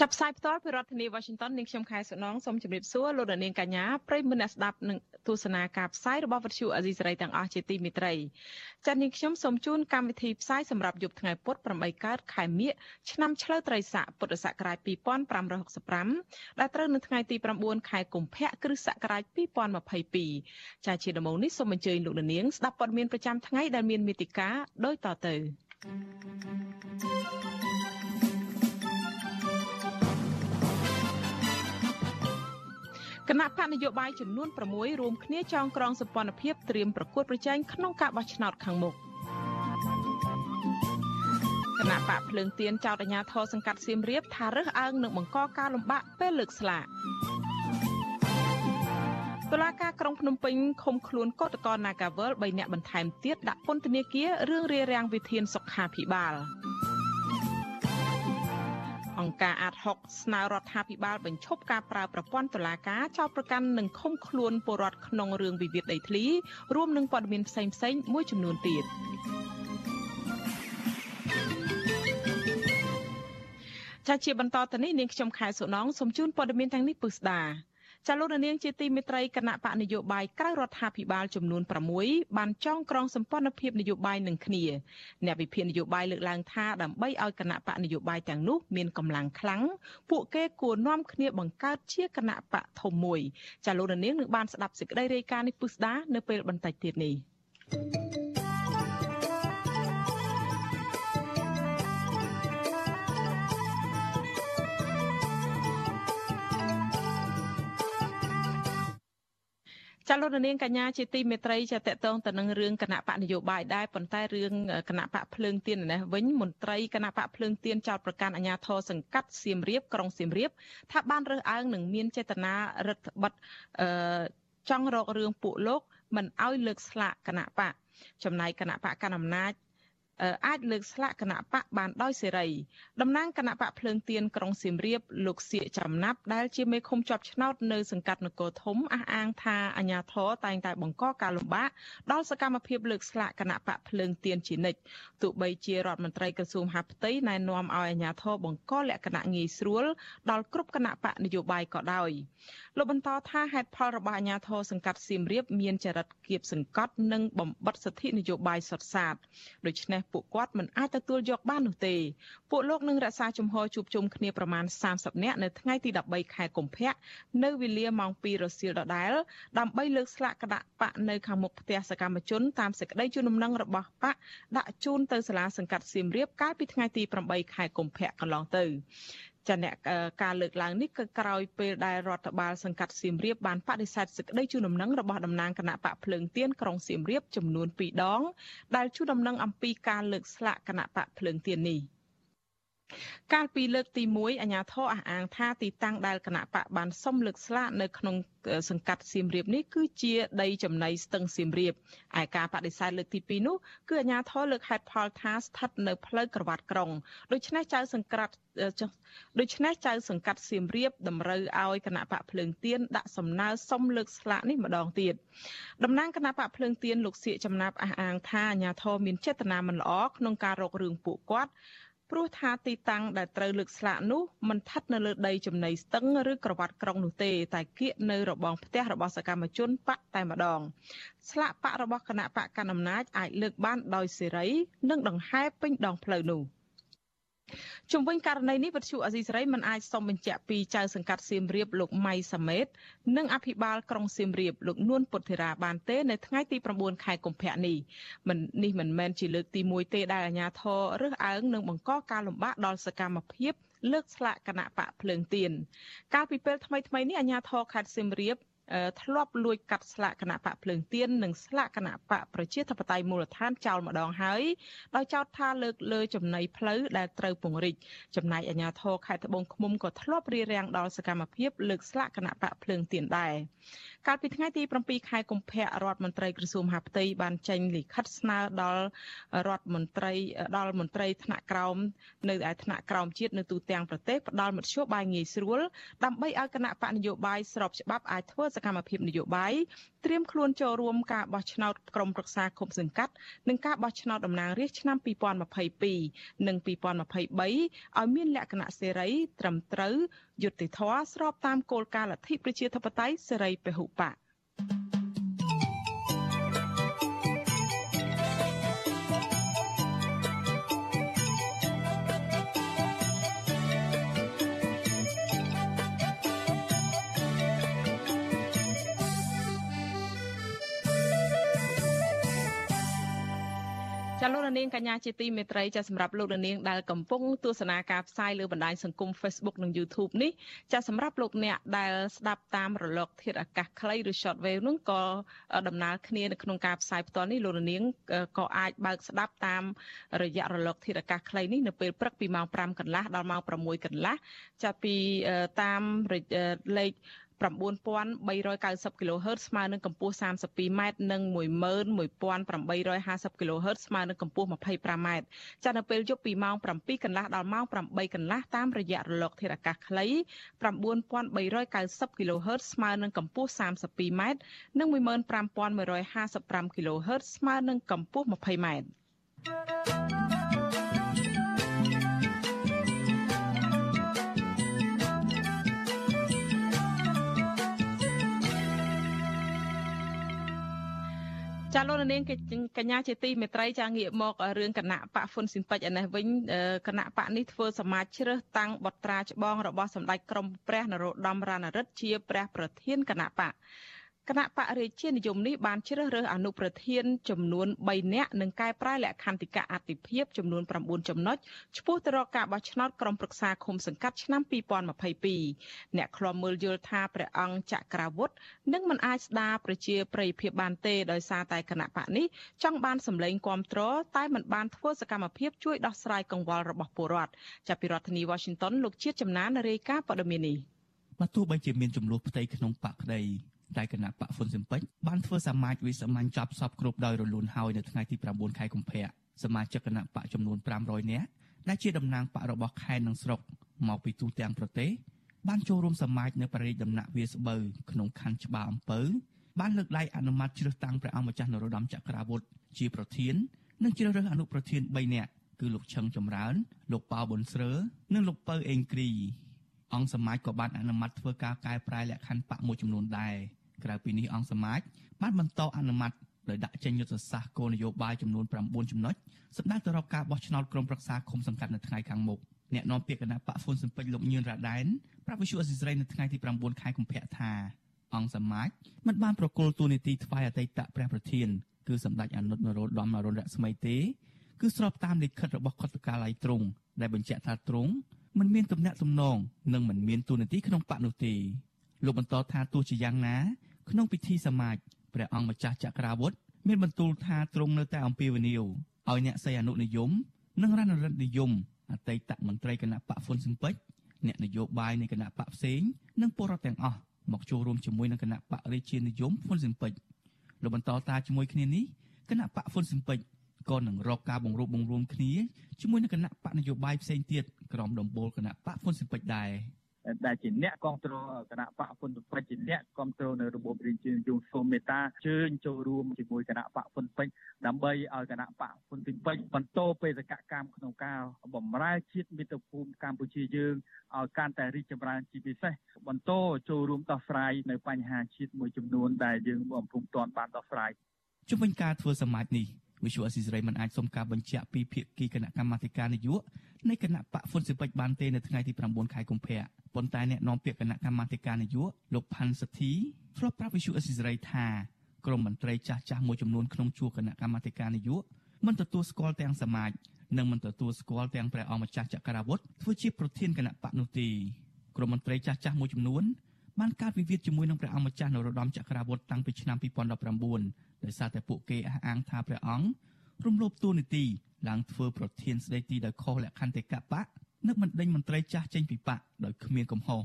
ចាប់ផ្សាយផ្ទាល់ពីរដ្ឋធានី Washington នាងខ្ញុំខែសុណងសូមជម្រាបសួរលោកនាងកញ្ញាប្រិយមិត្តអ្នកស្ដាប់និងទស្សនាការផ្សាយរបស់វិទ្យុអាស៊ីសេរីទាំងអស់ជាទីមេត្រីចា៎នាងខ្ញុំសូមជូនកម្មវិធីផ្សាយសម្រាប់យប់ថ្ងៃពុធ8កើតខែមិញឆ្នាំឆ្លូវត្រីស័កពុទ្ធសករាជ2565ដែលត្រូវនៅថ្ងៃទី9ខែកុម្ភៈគ្រិស្តសករាជ2022ចា៎ជាដំបូងនេះសូមអញ្ជើញលោកនាងស្ដាប់ព័ត៌មានប្រចាំថ្ងៃដែលមានមេតិការដូចតទៅ thank you គណៈបកនយោបាយចំនួន6រួមគ្នាចងក្រងសម្ព័ន្ធភាពត្រៀមប្រកួតប្រជែងក្នុងការបោះឆ្នោតខាងមុខគណៈបកភ្លើងទៀនចោតអាញាធរសង្កាត់សៀមរាបថារើសអើងនឹងបង្កការលំបាកពេលលើកស្លាកតុលាការក្រុងភ្នំពេញឃុំខ្លួនកោតក្រ Nagawal 3នាក់បន្ថែមទៀតដាក់ពន្ធនាគាររឿងរារាំងវិធានសុខាភិបាល អង្គការអាត6ស្នើរដ្ឋាភិបាលបញ្ឈប់ការប្រើប្រព័ន្ធតុលាការចោទប្រកាន់និងឃុំខ្លួនពលរដ្ឋក្នុងរឿងវិវាទដីធ្លីរួមនឹងព័ត៌មានផ្សេងៗមួយចំនួនទៀតចាជាបន្តទៅនេះនាងខ្ញុំខែសុណងសូមជូនព័ត៌មានទាំងនេះពិស្ដា ចាលោកនាងជាទីមេត្រីគណៈបកនយោបាយក្រៅរដ្ឋាភិបាលចំនួន6បានចងក្រងសម្ព័ន្ធភាពនយោបាយនឹងគ្នាអ្នកវិភាគនយោបាយលើកឡើងថាដើម្បីឲ្យគណៈបកនយោបាយទាំងនោះមានកម្លាំងខ្លាំងពួកគេគួរនាំគ្នាបង្កើតជាគណៈបកធំមួយចាលោកនាងនឹងបានស្ដាប់សេចក្តីរាយការណ៍នេះពុស្ដានៅពេលបន្តិចទៀតនេះ thank you ចាលោកនាងកញ្ញាជាទីមេត្រីចាតកតងទៅនឹងរឿងគណៈបកនយោបាយដែរប៉ុន្តែរឿងគណៈបកភ្លើងទៀននេះវិញមន្ត្រីគណៈបកភ្លើងទៀនចោតប្រកាសអាញាធរសង្កាត់សៀមរាបក្រុងសៀមរាបថាបានរើសអើងនឹងមានចេតនារដ្ឋបတ်អឺចង់រករឿងពួកលោកមិនឲ្យលើកស្លាកគណៈបកចំណែកគណៈបកកណ្ដាលអំណាច អាចលើកស្លាកគណៈបកបានដោយសេរីតំណាងគណៈបកភ្លើងទៀនក្រុងសៀមរាបលោកសៀកចំណាប់ដែលជាមេឃុំជាប់ឆ្នោតនៅសង្កាត់នគរធំអះអាងថាអាញាធរតែងតែបង្កការលំបាកដល់សកម្មភាពលើកស្លាកគណៈបកភ្លើងទៀនជានិច្ចទោះបីជារដ្ឋមន្ត្រីក្រសួងហាផ្ទៃណែនាំឲ្យអាញាធរបង្កលក្ខណៈងាយស្រួលដល់គ្រប់គណៈបកនយោបាយក៏ដោយលោកបន្តថាហេតុផលរបស់អាញាធរសង្កាត់សៀមរាបមានចរិតគៀបសង្កត់និងបំបត្តិសិទ្ធិនយោបាយសុទ្ធសាធដូច្នេះពួកគាត់មិនអាចទទួលយកបាននោះទេពួកលោកនឹងរក្សាជំហរជួបជុំគ្នាប្រមាណ30នាក់នៅថ្ងៃទី13ខែកុម្ភៈនៅវេលាម៉ោង2រសៀលដដែលដើម្បីលើកស្លាកគណៈបកនៅខាងមុខផ្ទះសកម្មជនតាមសេចក្តីជូនដំណឹងរបស់បកដាក់ជូនទៅសាលាសង្កាត់សៀមរាបកាលពីថ្ងៃទី8ខែកុម្ភៈកន្លងទៅ ចាអ្នកការលើកឡើងនេះគឺក្រោយពេលដែលរដ្ឋបាលសង្កាត់សៀមរាបបានបដិសេធសេចក្តីជូនដំណឹងរបស់តំណាងគណៈបកភ្លើងទៀនក្រុងសៀមរាបចំនួន2ដងដែលជូនដំណឹងអំពីការលើកស្លាកគណៈបកភ្លើងទៀននេះ។ កាលពីលើកទី1អាញាធរអះអាងថាទីតាំងដែលគណៈបកបានសុំលើកស្លាកនៅក្នុងសង្កាត់សៀមរាបនេះគឺជាដីចំណីស្ទឹងសៀមរាបឯការបដិសេធលើកទី2នោះគឺអាញាធរលើកហេតុផលថាស្ថិតនៅផ្លូវក្រវ៉ាត់ក្រុងដូច្នេះចៅសង្កាត់ដូច្នេះចៅសង្កាត់សៀមរាបតម្រូវឲ្យគណៈបកភ្លើងទៀនដាក់សំណើសុំលើកស្លាកនេះម្ដងទៀតតំណាងគណៈបកភ្លើងទៀនលោកសៀកចំណាប់អះអាងថាអាញាធរមានចេតនាមិនល្អក្នុងការរករឿងពួកគាត់ ព្រោះថាទីតាំងដែលត្រូវលើកស្លាកនោះមិនស្ថិតនៅលើដីចំណីស្ទឹងឬក្រវ៉ាត់ក្រុងនោះទេតែគៀកនៅរបងផ្ទះរបស់សកម្មជនបកតែម្ដង ស្លាកបករបស់គណៈបកកណ្ដាលអំណាចអាចលើកបានដោយសេរី និងដង្ហែពេញដងផ្លូវនោះ។ ជំវិញករណីនេះវិទ្យុអាស៊ីសេរីមិនអាចសុំបញ្ជាក់ពីចៅសង្កាត់សៀមរាបលោកម៉ៃសាមេតនិងអភិបាលក្រុងសៀមរាបលោកនួនពុទ្ធិរាបានទេនៅថ្ងៃទី9ខែកុម្ភៈនេះមិននេះមិនមែនជាលើកទី1ទេដែលអាជ្ញាធររើសអើងនិងបង្កការលំបាកដល់សកម្មភាពលើកស្លាកគណៈបកភ្លើងទៀនកាលពីពេលថ្មីៗនេះអាជ្ញាធរខេត្តសៀមរាប ធ្លាប់លួចកាត់ស្លាកគណៈបកភ្លើងទៀននិងស្លាកគណៈបកប្រជាធិបតេយ្យមូលដ្ឋានចោលម្ដងហើយដោយចោទថាលើកលើចំណីផ្លូវដែលត្រូវពង្រីកចំណែកអាជ្ញាធរខេត្តត្បូងឃ្មុំក៏ធ្លាប់រៀបរៀងដល់សកម្មភាពលើកស្លាកគណៈបកភ្លើងទៀនដែរកាលពីថ្ងៃទី7ខែកុម្ភៈរដ្ឋមន្ត្រីក្រសួងមហាផ្ទៃបានចេញលិខិតស្នើដល់រដ្ឋមន្ត្រីដល់មន្ត្រីថ្នាក់ក្រោមនៅឯថ្នាក់ក្រោមជាតិនៅទូទាំងប្រទេសផ្ដល់មធ្យោបាយងាយស្រួលដើម្បីឲ្យគណៈបកនយោបាយស្របច្បាប់អាចធ្វើសកម្មភាពនយោបាយត្រៀមខ្លួនចូលរួមការបោះឆ្នោតក្រុមប្រឹក្សាគុំសង្កាត់និងការបោះឆ្នោតតំណាងរាស្ត្រឆ្នាំ2022និង2023ឲ្យមានលក្ខណៈសេរីត្រឹមត្រូវយុត្តិធម៌ស្របតាមគោលការណ៍លទ្ធិប្រជាធិបតេយ្យសេរីពហុបក លោកនាងកញ្ញាជាទីមេត្រីចាសម្រាប់លោកនាងដែលកំពុងទស្សនាការផ្សាយលើបណ្ដាញសង្គម Facebook និង YouTube នេះចាសម្រាប់លោកអ្នកដែលស្ដាប់តាមរលក ធាតុអាកាសខ្លីឬ Shortwave នោះក៏ដំណើរគ្នានៅក្នុងការផ្សាយផ្ទាល់នេះលោកនាងក៏អាចបើកស្ដាប់តាមរយៈរលកធាតុអាកាសខ្លីនេះនៅពេលព្រឹកពីម៉ោង5កន្លះដល់ម៉ោង6កន្លះចាប់ពីតាមលេខ 9390 kHz ស្មើនឹងកម្ពស់ 32m និង11850 kHz ស្មើនឹងកម្ពស់ 25m ចាប់នៅពេលយប់ពីម៉ោង7កន្លះដល់ម៉ោង8កន្លះតាមរយៈរលកធាតុអាកាសខ្លី9390 kHz ស្មើនឹងកម្ពស់ 32m និង15155 kHz ស្មើនឹងកម្ពស់ 20m ចាលោកនាងកញ្ញាជាទីមេត្រីចាងាកមករឿងគណៈបកហ្វុនស៊ីនពេចឯនេះវិញគណៈបកនេះធ្វើសមាជជ្រើសតាំងបត្រាច្បងរបស់សម្ដេចក្រមព្រះនរោត្តមរណរដ្ឋជាព្រះប្រធានគណៈបក គណៈបរិជានិយមនេះបានជ្រើសរើសអនុប្រធានចំនួន3នាក់និងកែប្រែលក្ខន្តិកៈអតិភិបចំនួន9ចំណុចឆ្ពោះទៅរកការបោះឆ្នោតក្រុមប្រឹក្សាឃុំសង្កាត់ឆ្នាំ2022អ្នកខ្លំមើលយល់ថាព្រះអង្គចក្រាវុធនឹងមិនអាចស្ដារប្រជាប្រិយភាពបានទេដោយសារតែគណៈបកនេះចង់បានសម្លេងគាំទ្រតែមិនបានធ្វើសកម្មភាពជួយដោះស្រាយកង្វល់របស់ពលរដ្ឋចាប់ពីរដ្ឋធានី Washington លោកជាតិចំណានរាយការណ៍ព័ត៌មាននេះបើទោះបីជាមានចំនួនផ្ទៃក្នុងបកក្តី តែគណៈបកហ្វុនស៊ិមពេចបានធ្វើសមាជវិសាមញ្ញចាប់សពគ្រប់ដោយរលូនហើយនៅថ្ងៃទី9ខែកុម្ភៈសមាជិកគណៈបកចំនួន500នាក់ដែលជាតំណាងបករបស់ខេត្តនិងស្រុកមកពីទូទាំងប្រទេសបានចូលរួមសមាជនៅបរិយាដំណាក់វាស្បូវក្នុងខណ្ឌច្បារអំពើបានលើកដៃអនុម័តជ្រើសតាំងព្រះអង្គម្ចាស់នរោត្តមចក្ររាវុធជាប្រធាននិងជ្រើសរើសអនុប្រធាន3នាក់គឺលោកឈឹងចម្រើន លោកប៉ៅប៊ុនស្រើនិងលោកពៅអេងគ្រីអង្គសមាជក៏បានអនុម័តធ្វើការកែប្រែលក្ខខណ្ឌបកមួយចំនួនដែរ ក្រៅពីនេះអង្គសមាជបានបន្តអនុម័តដោយដាក់ចេញយុទ្ធសាស្ត្រគោលនយោបាយចំនួន9ចំណុចសម្ដៅទៅរកការបោះឆ្នោតក្រុមប្រឹក្សាឃុំសង្កាត់នៅថ្ងៃខាងមុខអ្នកនាំពាក្យគណៈបកហ្វុនសំពេចលោកញឿនរ៉ាដែនប្រាប់វិសុអសិសរីនៅថ្ងៃទី9ខែកុម្ភៈថាអង្គសមាជមិនបានប្រគល់ទូនីតិថ្វាយអតីតព្រះប្រធានគឺសម្ដេចអនុតនរោត្តមអរុណរស្មីទេគឺស្របតាមលិខិតរបស់ខុទ្ទកាល័យទ្រង់ដែលបញ្ជាក់ថាទ្រង់មិនមានទំនាក់ទំនងនិងមិនមានទូនីតិក្នុងបកនោះទេលោកបន្តថាទោះជាយ៉ាងណា ក្នុងពិធីសមាជព្រះអង្គម្ចាស់ចក្រាវុធមានបន្ទូលថាទ្រង់នៅតែអំពាវនាវឲ្យអ្នកសីអនុនិយម និងរណរិទ្ធនិយមអតីតមន្ត្រីគណៈបកហ្វុនស៊ិមពេចអ្នកនយោបាយនៃគណៈបកផ្សេងនិងពលរដ្ឋទាំងអស់មកចូលរួមជាមួយនឹងគណៈបករាជានិយមហ្វុនស៊ិមពេចលោកបន្តថាជាមួយគ្នានេះគណៈបកហ្វុនស៊ិមពេចក៏នឹងរកការបង្រួបបង្រួមគ្នាជាមួយនឹងគណៈបកនយោបាយផ្សេងទៀតក្រោមដំបូលគណៈបកហ្វុនស៊ិមពេចដែរ ដែលជាអ្នកគ្រប់គ្រងគណៈបកពុនពេជ្រជាអ្នកគ្រប់គ្រងនៅរបបរាជានិយមសូមមេត្តាជើញចូលរួមជាមួយគណៈបកពុនពេជ្រដើម្បីឲ្យគណៈបកពុនពេជ្របន្តបេសកកម្មក្នុងការបម្រើជាតិមាតុភូមិកម្ពុជាយើងឲ្យកាន់តែរីកចម្រើនជាពិសេសបន្តចូលរួមដោះស្រាយនៅបញ្ហាជាតិមួយចំនួនដែលយើងបំពុំទាន់បានដោះស្រាយជុំវិញការធ្វើសមាជនេះ វិសុអស៊ីសេរីមិនអាចសុំការបញ្ជាក់ពីភាគីគណៈកម្មាធិការនយោបាយនៃគណៈបកហ្វុនស៊ីពេចបានទេនៅថ្ងៃទី9ខែកុម្ភៈប៉ុន្តែអ្នកនាំពាក្យគណៈកម្មាធិការនយោបាយលោកផាន់សទ្ធីធ្លាប់ប្រាប់វិសុអស៊ីសេរីថាក្រមមន្ត្រីចាស់ចាស់មួយចំនួនក្នុងជួរគណៈកម្មាធិការនយោបាយមិនទទួលស្គាល់ទាំងសមាជនិងមិនទទួលស្គាល់ទាំងព្រះអង្គម្ចាស់ចក្រាវុធធ្វើជាប្រធានគណៈបកនោះទេក្រមមន្ត្រីចាស់ចាស់មួយចំនួនបានកើតវិវាទជាមួយនឹងព្រះអង្គម្ចាស់នរោត្តមចក្ររាវុធតាំងពីឆ្នាំ2019 ដោយសារតែពួកគេអះអាងថាព្រះអង្គរំលោភទូនីតិឡើងធ្វើប្រធានស្ដីទីដោយខុសលក្ខន្តិកៈបកនឹកមិនដេញមន្ត្រីចាស់ចេញពីបកដោយគ្មានកំហុស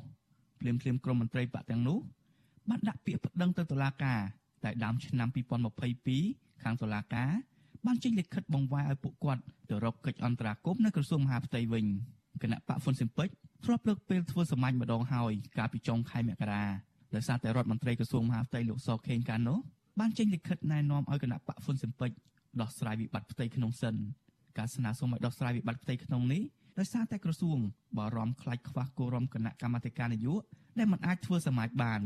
ភ្លាមភ្លាមក្រុមមន្ត្រីបកទាំងនោះបានដាក់ពាក្យប្តឹងទៅតុលាការតែដើមឆ្នាំ2022ខាងតុលាការបានចេញលិខិតបង្វែរឲ្យពួកគាត់ទៅរកកិច្ចអន្តរាគមន៍នៅក្រសួងមហាផ្ទៃវិញគណៈបកហ្វុនស៊ិមពេចធ្លាប់លើកពេលធ្វើសមាជម្ដងហើយកាលពីចុងខែមករាដោយសារតែរដ្ឋមន្ត្រីក្រសួងមហាផ្ទៃលោកសខេងកាណូ បានចេញលិខិតណែនាំឲ្យគណៈបកហ្វុនស៊ិមពេចដោះស្រាយវិបត្តិផ្ទៃក្នុងសិនការស្នើសុំឲ្យដោះស្រាយវិបត្តិផ្ទៃក្នុងនេះដោយសារតែក្រសួងបារម្ភខ្លាចខ្វះគោរមគណៈកម្មាធិការនយោបាយដែលមិនអាចធ្វើសមាជបាន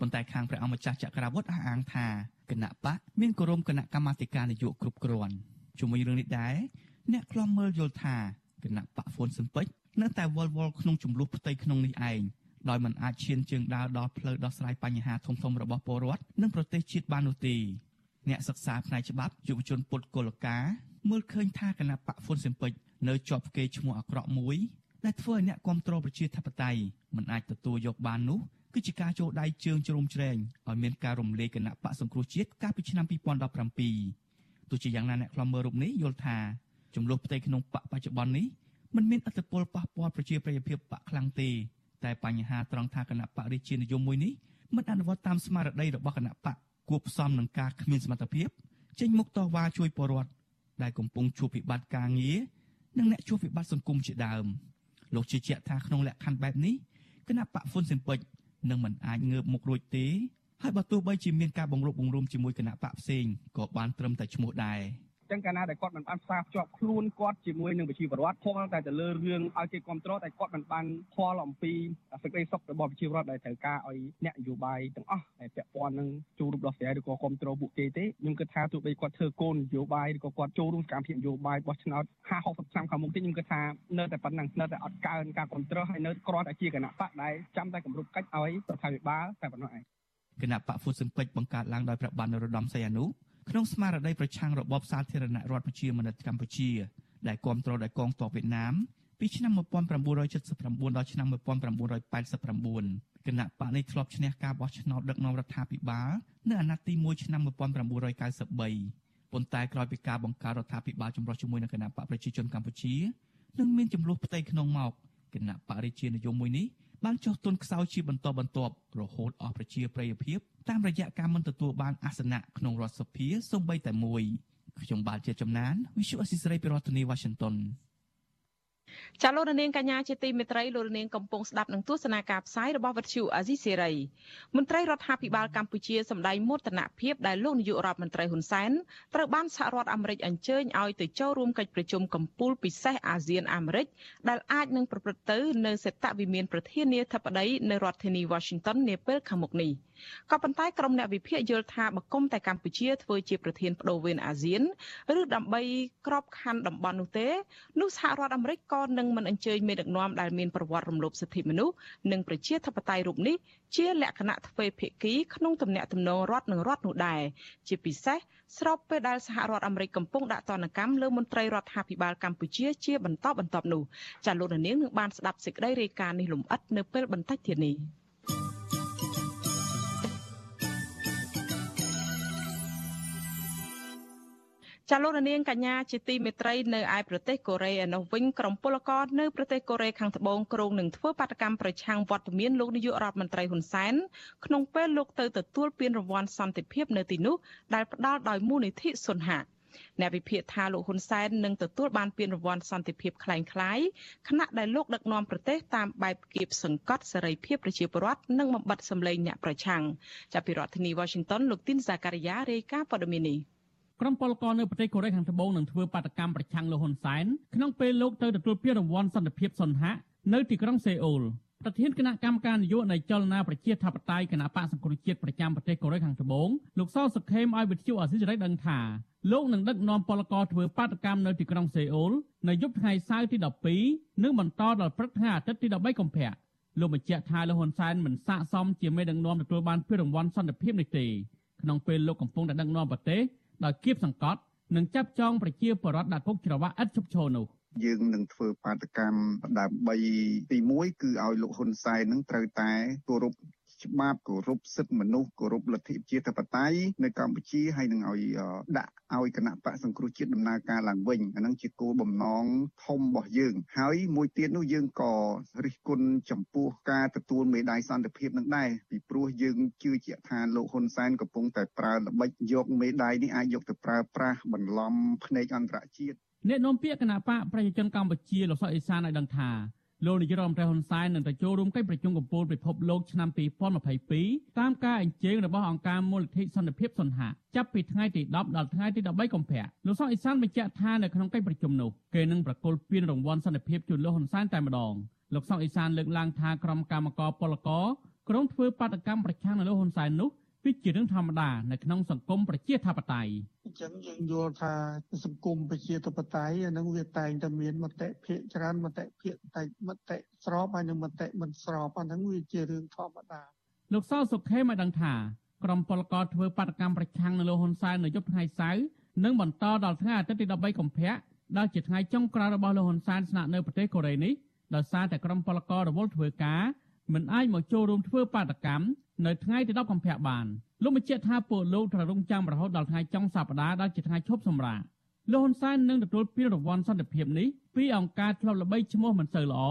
ប៉ុន្តែខាងព្រះអង្គម្ចាស់ចក្រវុឌ្ឍអះអាងថាគណៈបកមានគោរមគណៈកម្មាធិការនយោបាយគ្រប់គ្រាន់ជាមួយរឿងនេះដែរអ្នកខ្លំមើលយល់ថាគណៈបកហ្វុនស៊ិនពេចនៅតែវល់វល់ក្នុងចំនួនផ្ទៃក្នុងនេះឯង ដោយមិនអាចឈានជើងដើរដល់ផ្លូវដោះស្រាយបញ្ហាធំៗរបស់ពលរដ្ឋនិងប្រទេសជាតិបាននោះទេអ្នកសិក្សាផ្នែកច្បាប់យុវជនពុទ្ធកុលការមើលឃើញថាគណៈបកហ្វុនស៊ិនពេចនៅជាប់គេឈ្មោះអាក្រក់មួយដែលធ្វើឲ្យអ្នកគ្រប់គ្រងប្រជាធិបតេយ្យមិនអាចទទួលយកបាននោះគឺជាការចូលដៃជើងជ្រោមជ្រែងឲ្យមានការរំលាយគណៈបកសង្គ្រោះជាតិកាលពីឆ្នាំ2017ទោះជាយ៉ាងណាអ្នកខ្លំមើលរូបនេះយល់ថាចំនួនផ្ទៃក្នុងបកបច្ចុប្បន្ននេះមិនមានអត្តពលប៉ះពាល់ប្រជាប្រិយភាពបកខ្លាំងទេ តែបញ្ហាត្រង់ថាគណៈបករាជានិយមមួយនេះមិនអនុវត្តតាមស្មារតីរបស់គណៈបកគួបផ្សំនឹងការគ្មានសមត្ថភាពចេញមុខតវ៉ាជួយពលរដ្ឋដែលកំពុងជួបវិបត្តិការងារនិងអ្នកជួបវិបត្តិសង្គមជាដើមលោកជឿជាក់ថាក្នុងលក្ខខណ្ឌបែបនេះគណៈបកហ្វុនស៊ិនពេចនឹងមិនអាចងើបមុខរួចទេហើយបើទោះបីជាមានការបង្រួបបង្រួមជាមួយគណៈបកផ្សេងក៏បានត្រឹមតែឈ្មោះដែរ។ ចឹងកាលណាដែលគាត់មិនបានផ្សារភ្ជាប់ខ្លួនគាត់ជាមួយនឹងប្រជាពលរដ្ឋផងតែទៅលើរឿងឲ្យគេគ្រប់គ្រងតែគាត់មិនបានផ្ទាល់អំពីសេចក្តីសុខរបស់ប្រជាពលរដ្ឋដែលត្រូវការឲ្យអ្នកនយោបាយទាំងអស់ដែលពាក់ព័ន្ធនឹងចូលរួមដោះស្រាយឬក៏គ្រប់គ្រងពួកគេទេខ្ញុំគិតថាទោះបីគាត់ធ្វើគោលនយោបាយឬក៏គាត់ចូលរួមសកម្មភាពនយោបាយបោះឆ្នោត50 60ឆ្នាំខាងមុខទេខ្ញុំគិតថានៅតែប៉ុណ្ណឹងនៅតែអត់កើនការគ្រប់គ្រងហើយនៅគ្រាន់តែជាគណៈបកដែលចាំតែគម្រប់កិច្ចឲ្យរដ្ឋាភិបាលតែប៉ុណ្ណោះឯងគណៈបកហ្វុតស៊ិនពេជ្របង្កើតឡើងដោយព្រះបាទនរោត្តមសីហនុ ក្នុងស្មារតីប្រឆាំងរបបសាធារណរដ្ឋប្រជាមានិតកម្ពុជាដែលគ្រប់គ្រងដោយកងទ័ពវៀតណាមពីឆ្នាំ1979ដល់ឆ្នាំ1989គណៈបកនេះធ្លាប់ឈ្នះការបោះឆ្នោតដឹកនាំរដ្ឋាភិបាលនៅអាណត្តិទី1ឆ្នាំ1993ប៉ុន្តែក្រោយពីការបង្កើតរដ្ឋាភិបាលចម្រុះជាមួយនឹងគណៈបកប្រជាជនកម្ពុជានឹងមានចំនួនផ្ទៃក្នុងមកគណៈបរិជានិយមមួយនេះ បានចុះទុនខ្សោយជាបន្តបន្ទាប់រហូតអស់ប្រជាប្រិយភាពតាមរយៈការមិនទទួលបានអាសនៈក្នុងរដ្ឋសភាសូម្បីតែមួយខ្ញុំបាទជាចំណាន Visual Assisray ពីរដ្ឋធានី Washington ចាលោករនាងកញ្ញាជាទីមេត្រីលោករនាងកំពុងស្ដាប់នឹងទស្សនាការផ្សាយរបស់វិទ្យុអាស៊ីសេរីមន្ត្រីរដ្ឋាភិបាលកម្ពុជាសម្ដែងមោទនភាពដែលលោកនាយករដ្ឋមន្ត្រីហ៊ុនសែនត្រូវបានសហរដ្ឋអាមេរិកអញ្ជើញឲ្យទៅចូលរួមកិច្ចប្រជុំកំពូលពិសេសអាស៊ានអាមេរិកដែលអាចនឹងប្រព្រឹត្តទៅនៅសេតវិមានប្រធានាធិបតីនៅរដ្ឋធានី Washington នាពេលខាងមុខនេះ។ក៏ប៉ុន្តែក្រុមអ្នកវិភាគយល់ថាបកុំតែកម្ពុជាធ្វើជាប្រធានបដូវវេនអាស៊ាន ឬដើម្បីក្របខ័ណ្ឌតំបន់នោះទេនោះសហរដ្ឋអាមេរិកក៏នឹងមិនអញ្ជើញមេដឹកនាំដែលមានប្រវត្តិរំលោភសិទ្ធិមនុស្សនិងប្រជាធិបតេយ្យរូបនេះជាលក្ខណៈទ្វេភាគីក្នុងទំនាក់ទំនងរដ្ឋនឹងរដ្ឋនោះដែរជាពិសេសស្របពេលដែលសហរដ្ឋអាមេរិកកំពុងដាក់ទណ្ឌកម្មលើមន្ត្រីរដ្ឋាភិបាលកម្ពុជាជាបន្តបន្ទាប់នោះចាលោកនាងនឹងបានស្ដាប់សេចក្តីរាយការណ៍នេះលម្អិតនៅពេលបន្តិចទៀតនេះ ចាលោករនាងកញ្ញាជាទីមេត្រីនៅឯប្រទេសកូរ៉េឯនោះវិញក្រុមពលករនៅប្រទេសកូរ៉េខាងត្បូងក្រុងនឹងធ្វើបាតកម្មប្រឆាំងវត្តមានលោកនាយករដ្ឋមន្ត្រីហ៊ុនសែនក្នុងពេលលោកទៅទទួលពានរង្វាន់សន្តិភាពនៅទីនោះដែលផ្ដល់ដោយមូលនិធិសុនហាអ្នកវិភាគថាលោកហ៊ុនសែននឹងទទួលបានពានរង្វាន់សន្តិភាពคล้ายៗខណៈដែលលោកដឹកនាំប្រទេសតាមបែបគៀបសង្កត់សេរីភាពប្រជាពលរដ្ឋនិងបំបត្តិសម្លេងអ្នកប្រឆាំងចាប់ពីរដ្ឋធានី Washington លោកទីនសាការីយ៉ារាយការណ៍ព័ត៌មាននេះ ក្រុមពលករនៅប្រទេសកូរ៉េខាងត្បូងនឹងធ្វើបាតកម្មប្រឆាំងលោកហ៊ុនសែនក្នុងពេលលោកទៅទទួលពានរង្វាន់សន្តិភាពសុនហៈនៅទីក្រុងសេអ៊ូលប្រធានគណៈកម្មការនយោបាយនៃចលនាប្រជាធិបតេយ្យគណៈបកសង្គ្រោះជាតិប្រចាំប្រទេសកូរ៉េខាងត្បូងលោកសសុខេមឲ្យវិទ្យុអាស៊ីសេរីដឹងថាលោកនឹងដឹកនាំពលករធ្វើបាតកម្មនៅទីក្រុងសេអ៊ូលនៅយប់ថ្ងៃសៅរ៍ទី12និងបន្តដល់ព្រឹកថ្ងៃអាទិត្យទី13កុម្ភៈលោកបញ្ជាក់ថាលោកហ៊ុនសែនមិនស័ក្តិសមជាមេដឹកនាំទទួលបានពានរង្វាន់សន្តិភាពនេះទេក្នុងពេលលោកកំពុងតែដឹកនាំប្រទេស ដោយគៀបសង្កត់និងចាប់ចងប្រជាពលរដ្ឋដាក់គុកច្រវាក់ឥតឈប់ឈរនោះយើងនឹងធ្វើបាតកម្មដើម្បីទី1គឺឲ្យលោកហ៊ុនសែននឹងត្រូវតែគោរព ច្បាប់គោរពសិទ្ធិមនុស្សគោរពលទ្ធិប្រជាធិបតេយ្យនៅកម្ពុជាហើយនឹងឲ្យដាក់ឲ្យគណៈបកសង្គ្រោះជាតិដំណើរការឡើងវិញអានឹងជាគោលបំណងធំរបស់យើង ហើយមួយទៀតនោះយើងក៏រិះគន់ចំពោះការទទួលមេដាយសន្តិភាពនឹងដែរពីព្រោះយើងជឿជាក់ថាលោកហ៊ុនសែនកំពុងតែប្រើល្បិចយកមេដាយនេះអាចយកទៅប្រើប្រាស់បន្លំភ្នែកអន្តរជាតិអ្នកនាំពាក្យគណៈបកប្រជាជនកម្ពុជាលោកសុកអេសានឲ្យដឹងថា លោកនាយរដ្ឋមន្ត្រីហ៊ុនសែននឹងទៅចូលរួមកិច្ចប្រជុំកំពូលពិភពលោកឆ្នាំ2022តាមការអញ្ជើញរបស់អង្គការមូលនិធិសន្តិភាពសុនហៈចាប់ពីថ្ងៃទី10ដល់ថ្ងៃទី13កុម្ភៈលោកសុកអេសានបញ្ជាក់ថានៅក្នុងកិច្ចប្រជុំនោះគេនឹងប្រគល់ពានរង្វាន់សន្តិភាពជូនលោកហ៊ុនសែនតែម្ដងលោកសុកអេសានលើកឡើងថាក្រុមកម្មករពលករក្រុងធ្វើបាតកម្មប្រឆាំងនឹងលោកហ៊ុនសែននោះ គឺជារឿងធម្មតានៅក្នុងសង្គមប្រជាធិបតេយ្យអញ្ចឹងយើងយល់ថាសង្គមប្រជាធិបតេយ្យអានឹងវាតែងតែមានមតិភាគច្រើនមតិភាគតែមតិស្របហើយនឹងមតិមិនស្របអានឹងវាជារឿងធម្មតាលោកសោសុខេមកដឹងថាក្រុមពលករធ្វើបាតកម្មប្រឆាំងនឹងលោកហ៊ុនសែននៅយប់ថ្ងៃសៅរ៍នឹងបន្តដល់ថ្ងៃអាទិត្យទី13កុម្ភៈដែលជាថ្ងៃចុងក្រោយរបស់លោកហ៊ុនសែនស្នាក់នៅប្រទេសកូរ៉េនេះដោយសារតែក្រុមពលកររវល់ធ្វើការមិនអាចមកចូលរួមធ្វើបាតកម្ម នៅថ្ងៃទី10កុម្ភៈបានលោកបញ្ជាក់ថាពួកលោកត្រូវរងចាំរហូតដល់ថ្ងៃចុងសប្តាហ៍ដែលជាថ្ងៃឈប់សម្រាកលោកហ៊ុនសែននឹងទទួលពានរង្វាន់សន្តិភាពនេះពីអង្គការធ្លាប់ល្បីឈ្មោះមិនសូវល្អ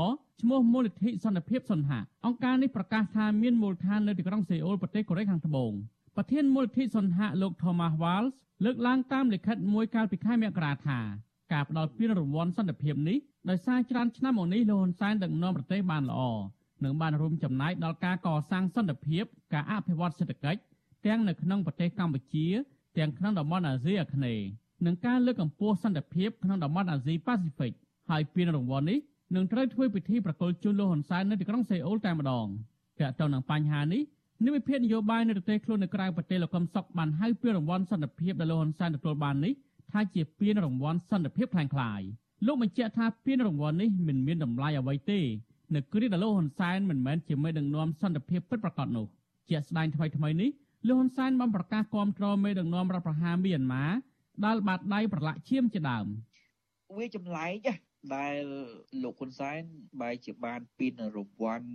ឈ្មោះមូលនិធិសន្តិភាពសុនហៈអង្គការនេះប្រកាសថាមានមូលដ្ឋាននៅទីក្រុងសេអ៊ូលប្រទេសកូរ៉េខាងត្បូងប្រធានមូលនិធិសុនហៈលោក Thomas Walls លើកឡើងតាមលិខិតមួយកាលពីខែមករាថាការផ្ដល់ពានរង្វាន់សន្តិភាពនេះដោយសារច្រើនឆ្នាំមកនេះលោកហ៊ុនសែនដឹកនាំប្រទេសបានល្អ និងបានរួមចំណែកដល់ការកសាងសន្តិភាព ការអភិវឌ្ឍសេដ្ឋកិច្ចទាំងនៅក្នុងប្រទេសកម្ពុជា ទាំងក្នុងតំបន់អាស៊ីអាគ្នេយ៍និងការលើកកម្ពស់សន្តិភាពក្នុងតំបន់អាស៊ីប៉ាស៊ីហ្វិកហើយពានរង្វាន់នេះនឹងត្រូវធ្វើពិធីប្រគល់ជូនលោកហ៊ុនសែននៅទីក្រុងសេអ៊ូលតែម្ដងទាក់ទងនឹងបញ្ហានេះនិវិភាកនយោបាយនៅប្រទេសខ្លួននៅក្រៅប្រទេសលោកកឹមសុខបានហៅពានរង្វាន់សន្តិភាពដែលលោកហ៊ុនសែនទទួលបាននេះថាជាពានរង្វាន់សន្តិភាពខ្លាំងខ្លាយលោកបញ្ជាក់ថាពានរង្វាន់នេះមិនមានតម្លៃអ្វីទេ នៅគ្រាដែលលោកហ៊ុនសែនមិនមែនជាមេដឹកនាំសន្តិភាពពិតប្រាកដនោះជាក់ស្ដែងថ្មីថ្មីនេះលោកហ៊ុនសែនបានប្រកាសគាំទ្រមេដឹកនាំរដ្ឋប្រហារមីយ៉ាន់ម៉ាដែលបាត់ដៃប្រឡាក់ឈាមជាដើមវាចម្លែកដែលលោកហ៊ុនសែនបែរជាបានពីនរង្វាន់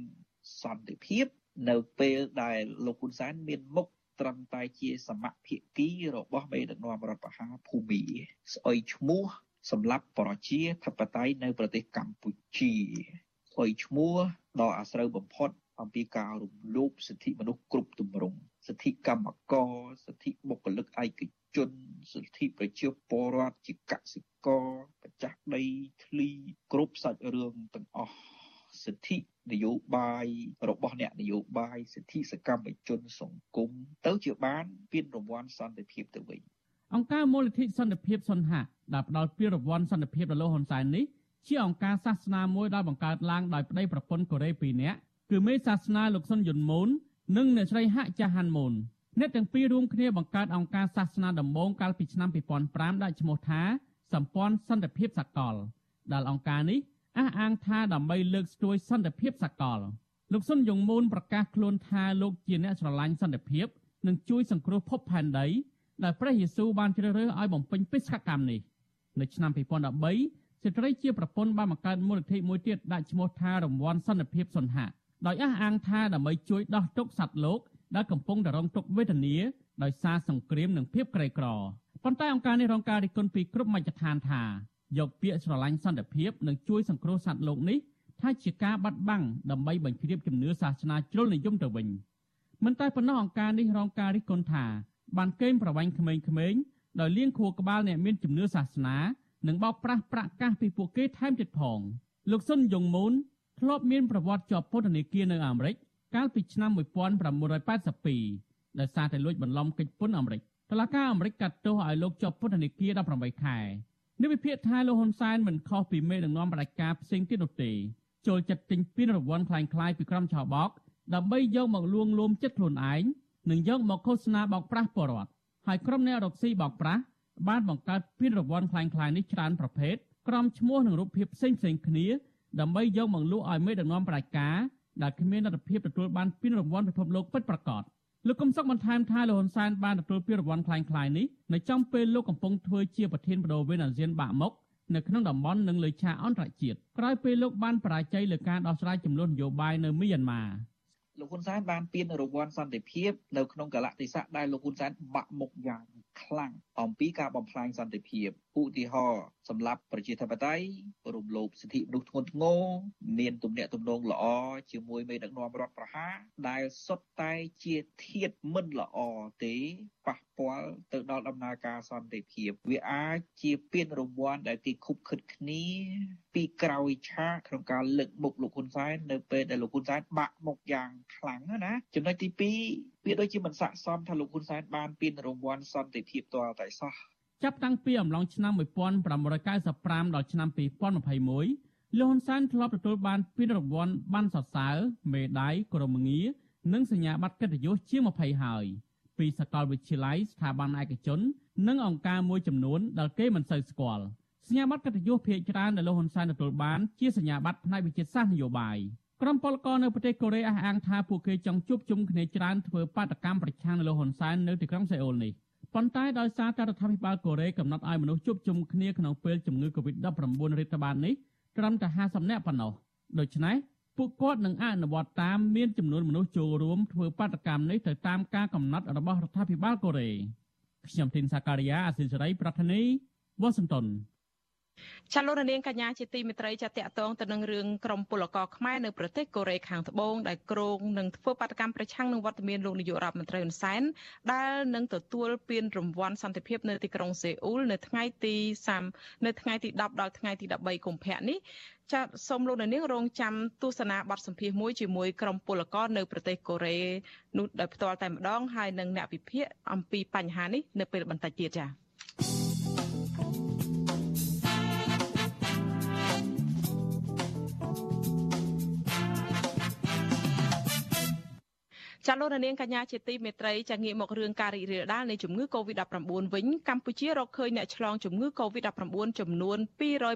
សន្តិភាព នៅពេលដែលលោកហ៊ុនសែនមានមុខត្រឹមតែជាសមភាគីរបស់មេដឹកនាំរដ្ឋប្រហារភូមីស្អុយឈ្មោះសម្រាប់ប្រជាធិបតេយ្យនៅប្រទេសកម្ពុជា ស្អុយឈ្មោះដ៏អាស្រូវបំផុតអំពីការរំលោភសិទ្ធិមនុស្សគ្រប់ទម្រង់សិទ្ធិកម្មករសិទ្ធិបុគ្គលិកឯកជនសិទ្ធិប្រជាពលរដ្ឋជាកសិកកម្ចាស់ដីធ្លីគ្រប់សាច់រឿងទាំងអស់សិទ្ធិនយោបាយរបស់អ្នកនយោបាយសិទ្ធិសកម្មជនសង្គមទៅជាបានពានរង្វាន់សន្តិភាពទៅវិញអង្គការមូលនិធិសន្តិភាពសុនហៈដែលផ្ដល់ពានរង្វាន់សន្តិភាពដល់លោកហ៊ុនសែននេះ ជាអង្គការសាសនាមួយដែលបង្កើតឡើងដោយប្តីប្រពន្ធកូរ៉េ2នាក់គឺមេសាសនាលោកសុនយុនមូននិងអ្នកស្រីហាក់ចាហាន់មូនអ្នកទាំងពីររួមគ្នាបង្កើតអង្គការសាសនាដំបូងកាលពីឆ្នាំ2005ដាក់ឈ្មោះថាសម្ព័ន្ធសន្តិភាពសកល ដែលអង្គការនេះអះអាងថាដើម្បីលើកស្ទួយសន្តិភាពសកលលោកសុនយងមូនប្រកាសខ្លួនថាលោកជាអ្នកស្រឡាញ់សន្តិភាពនិងជួយសង្គ្រោះភពផែនដីដែលព្រះយេស៊ូវបានជ្រើសរើសឲ្យបំពេញបេសកកម្មនេះនៅឆ្នាំ2013 ស្ត្រីជាប្រពន្ធបានបង្កើតមូលនិធិមួយទៀតដាក់ឈ្មោះថារង្វាន់សន្តិភាពសុនហៈដោយអះអាងថាដើម្បីជួយដោះទុក្ខសត្វលោកដែលកំពុងតែរងទុក្ខវេទនាដោយសារសង្គ្រាមនិងភាពក្រីក្រប៉ុន្តែអង្គការនេះរងការរិះគន់ពីគ្រប់មជ្ឈដ្ឋានថាយកពាក្យស្រឡាញ់សន្តិភាពនិងជួយសង្គ្រោះសត្វលោកនេះថាជាការបាត់បង់ដើម្បីបញ្ជ្រាបជំនឿសាសនាជ្រុលនិយមទៅវិញមិនតែប៉ុណ្ណោះអង្គការនេះរងការរិះគន់ថាបានកេងប្រវ័ញ្ចក្មេងៗដោយលៀងខួរក្បាលអ្នកមានជំនឿសាសនា និងបោកប្រាស់ប្រាក់កាសពីពួកគេថែមទៀតផងលោកសុនយងមូនធ្លាប់មានប្រវត្តិជាប់ពន្ធនាគារនៅអាមេរិកកាលពីឆ្នាំ1982ដោយសារតែលួចបន្លំកិច្ចពន្ធអាមេរិកតុលាការអាមេរិកកាត់ទោសឲ្យលោកជាប់ពន្ធនាគារ18ខែនេះវិភាគថាលោកហ៊ុនសែនមិនខុសពីមេដឹកនាំបដិការផ្សេងទៀតនោះទេចូលចិត្តទិញពានរង្វាន់คล้ายៗពីក្រុមឆោបោកដើម្បីយកមកលួងលោមចិត្តខ្លួនឯងនិងយកមកឃោសនាបោកប្រាស់ពលរដ្ឋហើយក្រុមអ្នករកស៊ីបោកប្រាស់ បានបង្កើតពានរង្វាន់คล้ายៗនេះច្រើនប្រភេទក្រុមឈ្មោះនិងរូបភាពផ្សេងៗគ្នាដើម្បីយកមកលក់ឲ្យមេដឹកនាំប្រជាការដែលគ្មានលទ្ធភាពទទួលបានពានរង្វាន់ពិភពលោកពិតប្រាកដលោកកឹមសុខបន្ថែមថាលោកហ៊ុនសែនបានទទួលពានរង្វាន់คล้ายៗនេះនៅចំពេលលោកកំពុងធ្វើជាប្រធានបដូវវេនអាស៊ានបាក់មុខនៅក្នុងតំបន់និងលើឆាកអន្តរជាតិក្រោយពេលលោកបានបរាជ័យលើការដោះស្រាយចំនួននយោបាយនៅមីយ៉ាន់ម៉ា លលោកហ៊ុនសែនបានពានរង្វាន់សន្តិភាពនៅក្នុងកលៈទេសៈដែលលោកហ៊ុនសែនបាក់មុខយ៉ាងខ្លាំងអំពីការបំផ្លាញសន្តិភាព ឧទាហរណ៍សម្រាប់ប្រជាធិបតេយ្យរំលោភសិទ្ធិមនុស្សធ្ងន់ធ្ងរមានទំនាក់ទំនងល្អជាមួយមេដឹកនាំរដ្ឋប្រហារដែលសុទ្ធតែជាធាតមិនល្អទេប៉ះពាល់ទៅដល់ដំណើរការសន្តិភាព វាអាចជាពានរង្វាន់ដែលគេខុបខិតគ្នា ពីក្រោយឆាកក្នុងការលើកមុខលោកហ៊ុនសែននៅពេលដែលលោកហ៊ុនសែនបាក់មុខយ៉ាងខ្លាំងណាចំណុចទី2វាដូចជាមិនស័ក្តិសមថាលោកហ៊ុនសែនបានពានរង្វាន់សន្តិភាពទាល់តែសោះ ចាប់តាំងពីអំឡុងឆ្នាំ1995ដល់ឆ្នាំ2021លោកហ៊ុនសែនធ្លាប់ទទួលបានពានរង្វាន់បានសរសើរមេដាយក្រមងារនិងសញ្ញាបត្រកិត្តិយសជាង20ហើយពីសាកលវិទ្យាល័យស្ថាប័នឯកជន និងអង្គការមួយចំនួនដែលគេមិនសូវស្គាល់សញ្ញាបត្រកិត្តិយសភាគច្រើនដែលលោកហ៊ុនសែនទទួលបានជាសញ្ញាបត្រផ្នែកវិទ្យាសាស្ត្រនយោបាយក្រុមពលករនៅប្រទេសកូរ៉េអះអាងថាពួកគេចង់ជួបជុំគ្នាច្រើនធ្វើបាតកម្មប្រឆាំងនឹងលោកហ៊ុនសែននៅទីក្រុងសេអ៊ុលនេះ ប៉ុន្តែដោយសារតែរដ្ឋាភិបាលកូរ៉េកំណត់ឲ្យមនុស្សជួបជុំគ្នាក្នុងពេលជំងឺ Covid-19 រាតត្បាតនេះត្រឹមតែ50នាក់ប៉ុណ្ណោះដូច្នេះពួកគាត់នឹងអនុវត្តតាមមានចំនួនមនុស្សចូលរួមធ្វើបាតកម្មនេះទៅតាមការកំណត់របស់រដ្ឋាភិបាលកូរ៉េខ្ញុំធីនសាការីយ៉ាអសិលសេរីប្រធានីវ៉ាស៊ីនតោន ចាលោករនាងកញ្ញាជាទីមេត្រីចាតកតងទៅនឹងរឿងក្រមពលករខ្មែរនៅប្រទេសកូរ៉េខាងត្បូងដែលគ្រោងនឹងធ្វើបាតកម្មប្រឆាំងនឹងវត្តមានលោកនាយករដ្ឋមន្ត្រីហ៊ុនសែនដែលនឹងទទួលពានរង្វាន់សន្តិភាពនៅទីក្រុងសេអ៊ូលនៅថ្ងៃទី30នៅថ្ងៃទី10ដល់ថ្ងៃទី13កុម្ភៈនេះចាសូមលោកនាងរងចាំទស្សនាបទសម្ភាសន៍មួយជាមួយក្រុមពលករនៅប្រទេសកូរ៉េនោះដោយផ្ទាល់តែម្ដងហើយនឹងអ្នកវិភាគអំពីបញ្ហានេះនៅពេលបន្តិចទៀតចា៎ ចាលោកនាងកញ្ញាជាទីមេត្រីចាងាកមករឿងការរីករាលដាលនៃជំងឺ Covid-19 វិញកម្ពុជារកឃើញអ្នកឆ្លងជំងឺ Covid-19 ចំនួន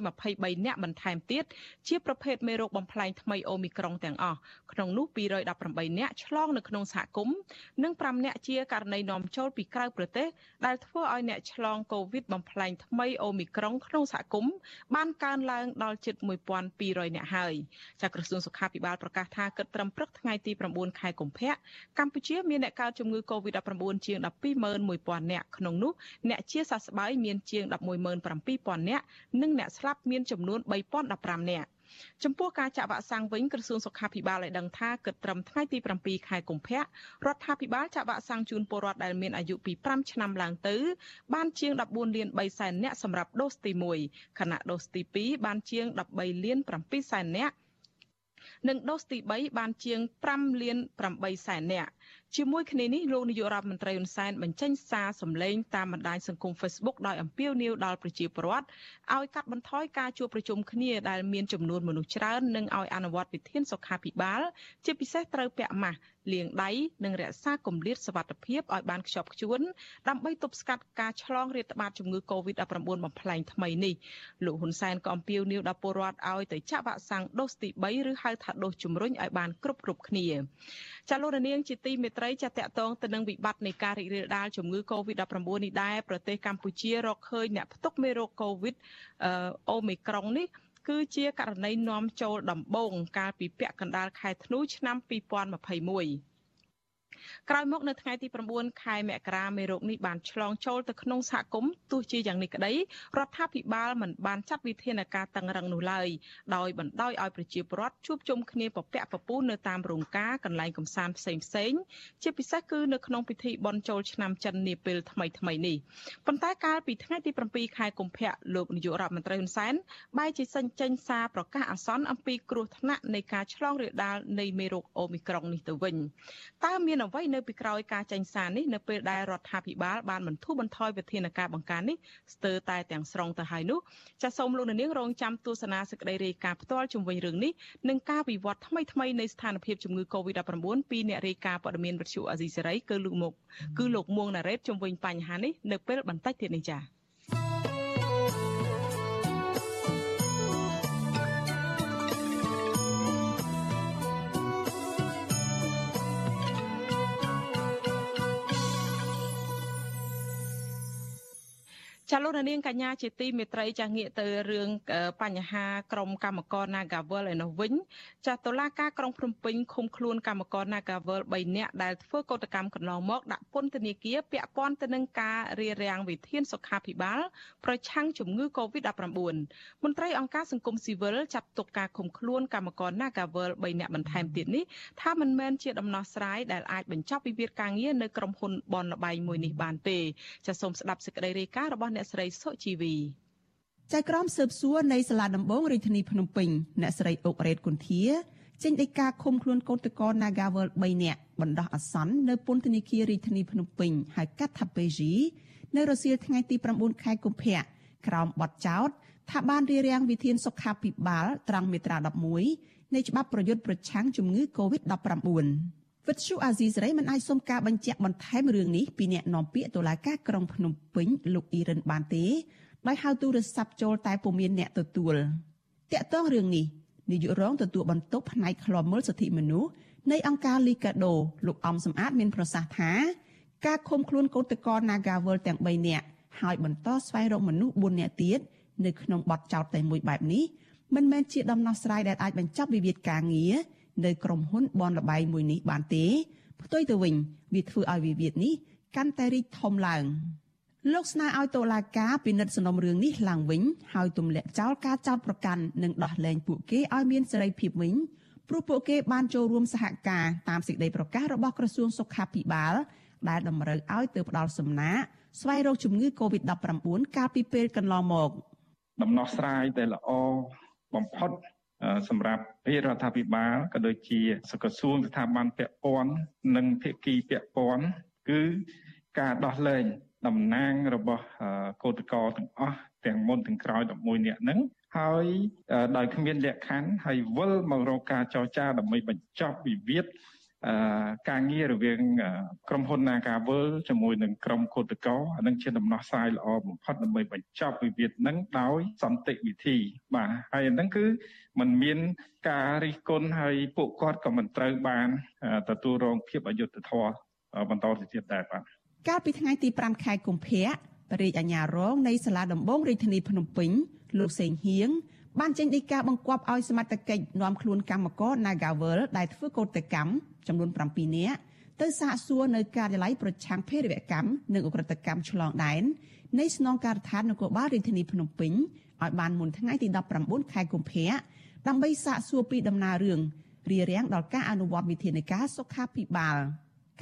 223អ្នកបន្ថែមទៀតជាប្រភេទមេរោគបំផ្លែងថ្មីអូមីក្រុងទាំងអស់ក្នុងនោះ218អ្នកឆ្លងនៅក្នុងសហគមន៍និង5អ្នកជាករណីនាំចូលពីក្រៅប្រទេសដែលធ្វើឲ្យអ្នកឆ្លង Covid បំផ្លែងថ្មីអូមីក្រុងក្នុងសហគមន៍បានកើនឡើងដល់ជិត1200អ្នកហើយចាក្រសួងសុខាភិបាលប្រកាសថាគិតត្រឹមព្រឹកថ្ងៃទី9ខែកុម្ភៈកម្ពុជាមានអ្នកកើតជំងឺ Covid-19 ជាង121,000នាក់ក្នុងនោះអ្នកជាសះស្បើយមានជាង117,000នាក់និងអ្នកស្លាប់មានចំនួន3,015នាក់ចំពោះការចាក់វ៉ាក់សាំងវិញក្រសួងសុខាភិបាលឲ្យដឹងថាគិតត្រឹមថ្ងៃទី7ខែកុម្ភៈរដ្ឋាភិបាលចាក់វ៉ាក់សាំងជូនពលរដ្ឋដែលមានអាយុពី5ឆ្នាំឡើងទៅ បានជាង14លាន3សែននាក់សម្រាប់ដូសទី1ខណៈដូសទី2បានជាង13លាន7សែននាក់ និងដូសទី3បានជាង5លាន8សែននាក់ ជាមួយគ្នានេះលោកនាយករដ្ឋមន្ត្រីហ៊ុនសែនបញ្ចេញសារសម្លេងតាមបណ្ដាញសង្គម Facebook ដោយអំពាវនាវដល់ប្រជាពលរដ្ឋឲ្យកាត់បន្ថយការជួបប្រជុំគ្នាដែលមានចំនួនមនុស្សច្រើននិងឲ្យអនុវត្តវិធានសុខាភិបាល ជាពិសេសត្រូវពាក់ម៉ាស់លាងដៃនិងរក្សាគម្លាតសុវត្ថិភាពឲ្យបានខ្ជាប់ខ្ជួនដើម្បីទប់ស្កាត់ការឆ្លងរាតត្បាតជំងឺ Covid-19 បំផ្លែងថ្មីនេះលោកហ៊ុនសែនក៏អំពាវនាវដល់ពលរដ្ឋឲ្យទៅចាក់វ៉ាក់សាំងដូសទី3ឬហៅថាដូសជំរុញឲ្យបានគ្រប់គ្រប់គ្នាចាលោករនាងជាទីមេត្រីចាតកតងទៅនឹងវិបត្តិនៃការរីករាលដាលជំងឺ Covid-19 នេះដែរប្រទេសកម្ពុជារកឃើញអ្នកផ្ទុកមេរោគ Covid អូមីក្រុងនេះគឺជាករណីនាំចូលដំបូងកាលពីពាក់កណ្ដាលខែធ្នូឆ្នាំ2021 ក្រោយមកនៅថ្ងៃទី9ខែមករាមេរោគនេះបានឆ្លងចូលទៅក្នុងសហគមន៍ទោះជាយ៉ាងនេះក្តីរដ្ឋាភិបាលមិនបានចាត់វិធានការតឹងរឹងនោះឡើយដោយបណ្ដោយឲ្យប្រជាពលរដ្ឋជួបជុំគ្នាពពាក់ពពូននៅតាមរោងការកន្លែងកំសាន្តផ្សេងផ្សេងជាពិសេសគឺនៅក្នុងពិធីបុណ្យចូលឆ្នាំចិននាពេលថ្មីថ្មីនេះប៉ុន្តែកាលពីថ្ងៃទី7ខែកុម្ភៈលោកនាយករដ្ឋមន្ត្រីហ៊ុនសែនបែរជាសេញចេញសារប្រកាសអាសន្នអំពីគ្រោះថ្នាក់នៃការឆ្លងរាលដាលនៃមេរោគអូមីក្រុងនេះទៅវិញតើមានអ្វីនៅពីក្រោយការចេញសារនេះនៅពេលដែលរដ្ឋាភិបាលបានបន្ធូរបន្ថយវិធានការបង្ការនេះស្ទើរតែទាំងស្រុងទៅហើយនោះចាសសូមលោកនាងរងចាំទស្សនាសេចក្តីរាយការណ៍ផ្ទាល់ជុំវិញរឿងនេះនិងការវិវត្តថ្មីថ្មីនៃស្ថានភាពជំងឺ Covid-19 ពីអ្នករាយការណ៍ព័ត៌មានវិទ្យុអាស៊ីសេរីគឺលោកមុកគឺលោកមួងណារ៉េតជុំវិញបញ្ហានេះនៅពេលបន្តិចទៀតនេះចា៎ ចចាលោកនាងកញ្ញាជាទីមេត្រីចាងាកទៅរឿងបញ្ហាក្រុមកម្មករ Nagavel ឯនោះវិញចាតុលាការក្រុងភ្នំពេញឃុំខ្លួនកម្មករ Nagavel 3នាក់ដែលធ្វើកោតកម្មកន្លងមកដាក់ពន្ធនាគារពាក់ព័ន្ធទៅនឹងការរារាំងវិធានសុខាភិបាល ប្រឆាំងជំងឺ Covid-19 មន្ត្រីអង្គការសង្គមស៊ីវិលចាត់ទុកការឃុំខ្លួនកម្មករ Nagavel 3នាក់បន្ថែមទៀតនេះថាមិនមែនជាដំណោះស្រាយដែលអាចបញ្ចប់វិវាទការងារនៅក្រុមហ៊ុនបនលបៃមួយនេះបានទេចាសូមស្ដាប់សេចក្តីរាយការណ៍របស់អ្នកស្រីសុជីវីចៅក្រមស៊ើបសួរនៃសាលាដំបងរាជធានីភ្នំពេញអ្នកស្រីអុករ៉េតគុន្ធាចេញដីកាឃុំខ្លួនកូនតក Nagavel 3នាក់បណ្ដោះអាសន្ននៅពន្ធនាគាររាជធានីភ្នំពេញហៅកាត់ថាពេជីនៅរសៀលថ្ងៃទី9ខែកុម្ភៈក្រោមបទចោទថាបានរារាំងវិធានសុខាភិបាលត្រង់មាត្រា11នៃច្បាប់ប្រយុទ្ធប្រឆាំងជំងឺ Covid-19 វិទ្យុអាស៊ីសេរីមិនអាចសុំការបញ្ជាក់បន្ថែមរឿងនេះពីអ្នកនាំពាក្យតុលាការក្រុងភ្នំពេញលោកអ៊ីរ៉ានបានទេដោយហៅទូរស័ព្ទចូលតែពុំមានអ្នកទទួលតាក់ទងរឿងនេះនាយករងទទួលបន្ទុកផ្នែកឃ្លាំមើលសិទ្ធិមនុស្សនៃអង្គការលីកាដូលោកអំសំអាតមានប្រសាសន៍ថាការឃុំខ្លួនកោតក្រ Nagawal ទាំង3នាក់ហើយបន្តស្វែងរកមនុស្ស4នាក់ទៀតនៅក្នុងបទចោទតែមួយបែបនេះមិនមែនជាដំណោះស្រាយដែលអាចបញ្ចប់វិវាទការងារ នៅក្រុមហ៊ុនបនលបែងមួយនេះបានទេផ្ទុយទៅវិញវាធ្វើឲ្យវិវាទនេះកាន់តែរីកធំឡើងលោកស្នើឲ្យតុលាការពិនិត្យសំណុំរឿងនេះឡើងវិញហើយទម្លាក់ចោលការចោទប្រកាន់និងដោះលែងពួកគេឲ្យមានសេរីភាពវិញព្រោះពួកគេបានចូលរួមសហការតាមសេចក្តីប្រកាសរបស់ក្រសួងសុខាភិបាល ដែលតម្រូវឲ្យទៅផ្ដល់សំណាក់ស្វែងរកជំងឺ Covid-19 កាលពីពេលកន្លងមក ដំណោះស្រាយដែលល្អបំផុត សម្រាប់រាជរដ្ឋាភិបាលក៏ដូចជាសកសួងស្ថាប័នពាក់ព័ន្ធនិងភាគីពាក់ព័ន្ធគឺការដោះលែងតំណាងរបស់កោតក្រទាំងអស់ទាំងមុនទាំងក្រោយ11នាក់ហ្នឹងហើយដោយគ្មានលក្ខខណ្ឌហើយវិលមករកការចរចាដើម្បីបញ្ចប់វិវាទ ការងាររវាងក្រុមហ៊ុន Nagavel ជាមួយនឹងក្រុមកោតក្រអានឹងជាដំណោះស្រាយល្អបំផុតដើម្បីបញ្ចប់វិវាទនឹងដោយសន្តិវិធី បាទហើយអានឹងគឺมันមានការរិះគន់ហើយពួកគាត់ក៏មិនត្រូវបានទទួលរងភាពអយុត្តិធម៌បន្តទៅទៀតដែរបាទកាលពីថ្ងៃទី5ខែកុម្ភៈបរិយាអាញារងនៃសាលាដំបងរាជធានីភ្នំពេញលោកសេងហៀង បានចេញដីកាបង្គាប់ឲ្យសមត្ថកិច្ចនាំខ្លួនកម្មករ Nagavel ដែលធ្វើកោតកម្មចំនួន7នាក់ទៅសាកសួរនៅការិយាល័យប្រឆាំងភេរវកម្មនិងអ ுக ្រិតកម្មឆ្លងដែននៃស្នងការដ្ឋាននគរបាលរាជធានីភ្នំពេញឲ្យបានមុនថ្ងៃទី19ខែកុម្ភៈដើម្បីសាកសួរពីដំណើររឿងរារាំងដល់ការអនុវត្តវិធានការសុខាភិបាល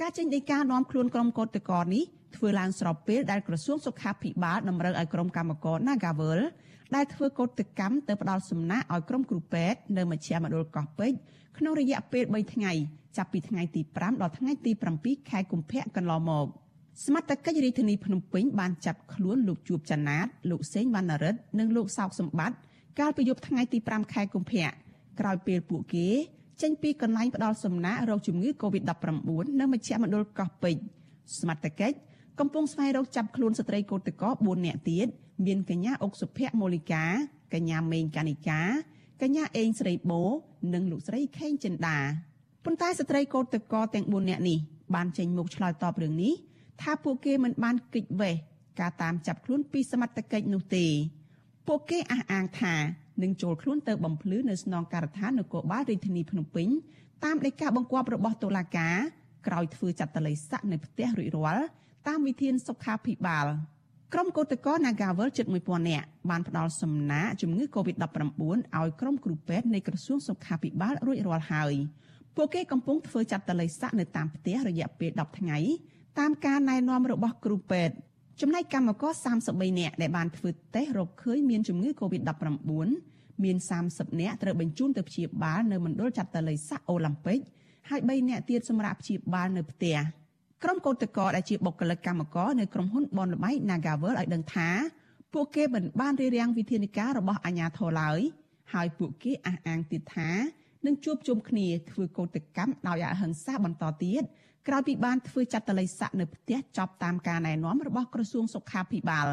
ការចេញដីកានាំខ្លួនក្រុមកោតក្រនេះធ្វើឡើងស្របពេលដែលក្រសួងសុខាភិបាលតម្រូវឲ្យក្រុមកម្មករ Nagavel ដែលធ្វើកោតកម្មទៅផ្ដាល់សំណាក់ឲ្យក្រុមគ្រូពេទ្យនៅមជ្ឈមណ្ឌលកោះពេជ្រក្នុងរយៈពេល3ថ្ងៃចាប់ពីថ្ងៃទី5ដល់ថ្ងៃទី7ខែកុម្ភៈកន្លងមកសមត្ថកិច្ចរាជធានីភ្នំពេញបានចាប់ខ្លួនលោកជួបចនាតលោកសេងវណ្ណរិទ្ធនិងលោកសោកសម្បត្តិកាលពីយប់ថ្ងៃទី5ខែកុម្ភៈក្រោយពេលពួកគេចេញពីកន្លែងផ្ដាល់សំណាក់រោគជំងឺ Covid-19 នៅមជ្ឈមណ្ឌលកោះពេជ្រសមត្ថកិច្ចកំពុងស្វែងរកចាប់ខ្លួនស្ត្រីកោតក្រ4នាក់ទៀត មានកញ្ញាអុកសុភ័ក្រមូលីកាកញ្ញាមេងកានិកាកញ្ញាអេងស្រីបូនិងលោកស្រីខេងចិន្តាប៉ុន្តែស្ត្រីកោតតកទាំង4នាក់នេះបានចេញមុខឆ្លើយតបរឿងនេះថាពួកគេមិនបានគិតវេះការតាមចាប់ខ្លួនពីសមត្ថកិច្ចនោះទេពួកគេអះអាងថានឹងចូលខ្លួនទៅបំភ្លឺនៅស្នងការដ្ឋាននគរបាលរាជធានីភ្នំពេញតាមដីកាបង្គាប់របស់តុលាការក្រោយធ្វើចាត់តល័យស័កនៅផ្ទះរួចរាល់តាមវិធានសុខាភិបាល។ ក្រុមកោតក្រ Nagavel ជិត1000នាក់បានផ្ដល់សំណាក់ជំងឺ Covid-19 ឲ្យក្រុមគ្រូពេទ្យនៃក្រសួងសុខាភិបាលរួចរាល់ហើយពួកគេកំពុងធ្វើចាត់តល័យស័កនៅតាមផ្ទះរយៈពេល10ថ្ងៃតាមការណែនាំរបស់គ្រូពេទ្យចំណែកកម្មករ33នាក់ដែលបានធ្វើតេស្តរកឃើញមានជំងឺ Covid-19 មាន30នាក់ត្រូវបញ្ជូនទៅព្យាបាលនៅមណ្ឌលចាត់តល័យស័កអូឡ িম্প ិកហើយ3នាក់ទៀតសម្រាប់ព្យាបាលនៅផ្ទះ។ ក្រុមកោតក្រដែលជាបុគ្គលិកកម្មករនៅក្រុមហ៊ុនបនលបៃ Nagavel ឲ្យដឹងថាពួកគេមិនបានរៀបរៀងវិធានការរបស់អាជ្ញាធរឡើយហើយពួកគេអះអាងទៀតថានឹងជួបជុំគ្នាធ្វើកោតកម្មដោយអហិង្សាបន្តទៀតក្រោយពីបានធ្វើចាត់តល័យស័កនៅផ្ទះចប់តាមការណែនាំរបស់ក្រសួងសុខាភិបាល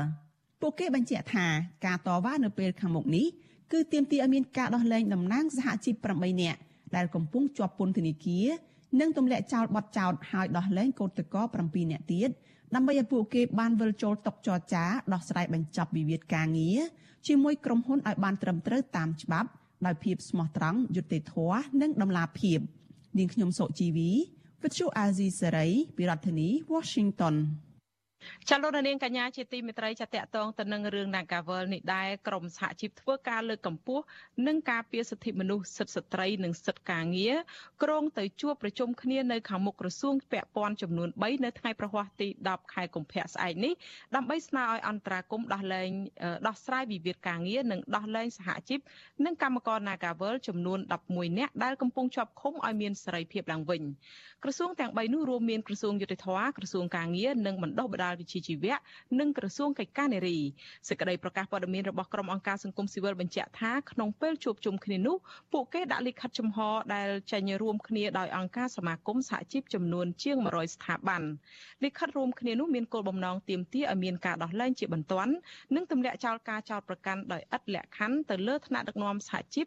ពួកគេបញ្ជាក់ថាការតវ៉ានៅពេលខាងមុខនេះគឺទាមទារឲ្យមានការដោះលែងតំណាងសហជីព8នាក់ដែលកំពុងជាប់ពន្ធនាគារ និងទម្លាក់ចោលបទចោតហើយដោះលែងកូនតក7នាក់ទៀតដើម្បីឲ្យពួកគេបានវិលចូលតុចរចាដោះស្រាយបញ្ចប់វិវាទការងារជាមួយក្រុមហ៊ុនឲ្យបានត្រឹមត្រូវតាមច្បាប់ដោយភាពស្មោះត្រង់យុត្តិធម៌និងដំណាភាពនាងខ្ញុំសុជីវីវិទ្យុអាស៊ីសេរីពីរដ្ឋធានី Washington ចាលោកនាងកញ្ញាជាទីមេត្រីចាតកតងទៅនឹងរឿង Nagavel នេះដែរក្រមសហជីពធ្វើការលើកកម្ពស់និងការពារសិទ្ធិមនុស្សសិទ្ធិស្ត្រីនិងសិទ្ធិការងារក្រុងទៅជួបប្រជុំគ្នានៅខាងមុខក្រសួងពាក់ព័ន្ធចំនួន3នៅថ្ងៃប្រហ័សទី10ខែកុម្ភៈស្អែកនេះដើម្បីស្នើឲ្យអន្តរាគមដោះលែងដោះស្រាយវិវាទការងារនិងដោះលែងសហជីពនិងកម្មករ Nagavel ចំនួន11នាក់ដែលកំពុងជាប់ឃុំឲ្យមានសេរីភាពឡើងវិញក្រសួងទាំង3នោះរួមមានក្រសួងយុតិធធក្រសួងការងារនិងបណ្ដុះបណ្ដាលវិជ្ជាជីវៈនិងក្រសួងកិច្ចការនារីសេចក្តីប្រកាសព័ត៌មានរបស់ក្រុមអង្គការសង្គមស៊ីវិលបញ្ជាក់ថាក្នុងពេលជួបជុំគ្នានោះពួកគេដាក់លិខិតចំហដែលចេញរួមគ្នាដោយអង្គការសមាគមសហជីពចំនួនជាង100ស្ថាប័នលិខិតរួមគ្នានោះមានគោលបំណងទាមទារឲ្យមានការដោះលែងជាបន្ទាន់និងទម្លាក់ចោលការចោទប្រកាន់ដោយឥតលក្ខខណ្ឌទៅលើថ្នាក់ដឹកនាំសហជីព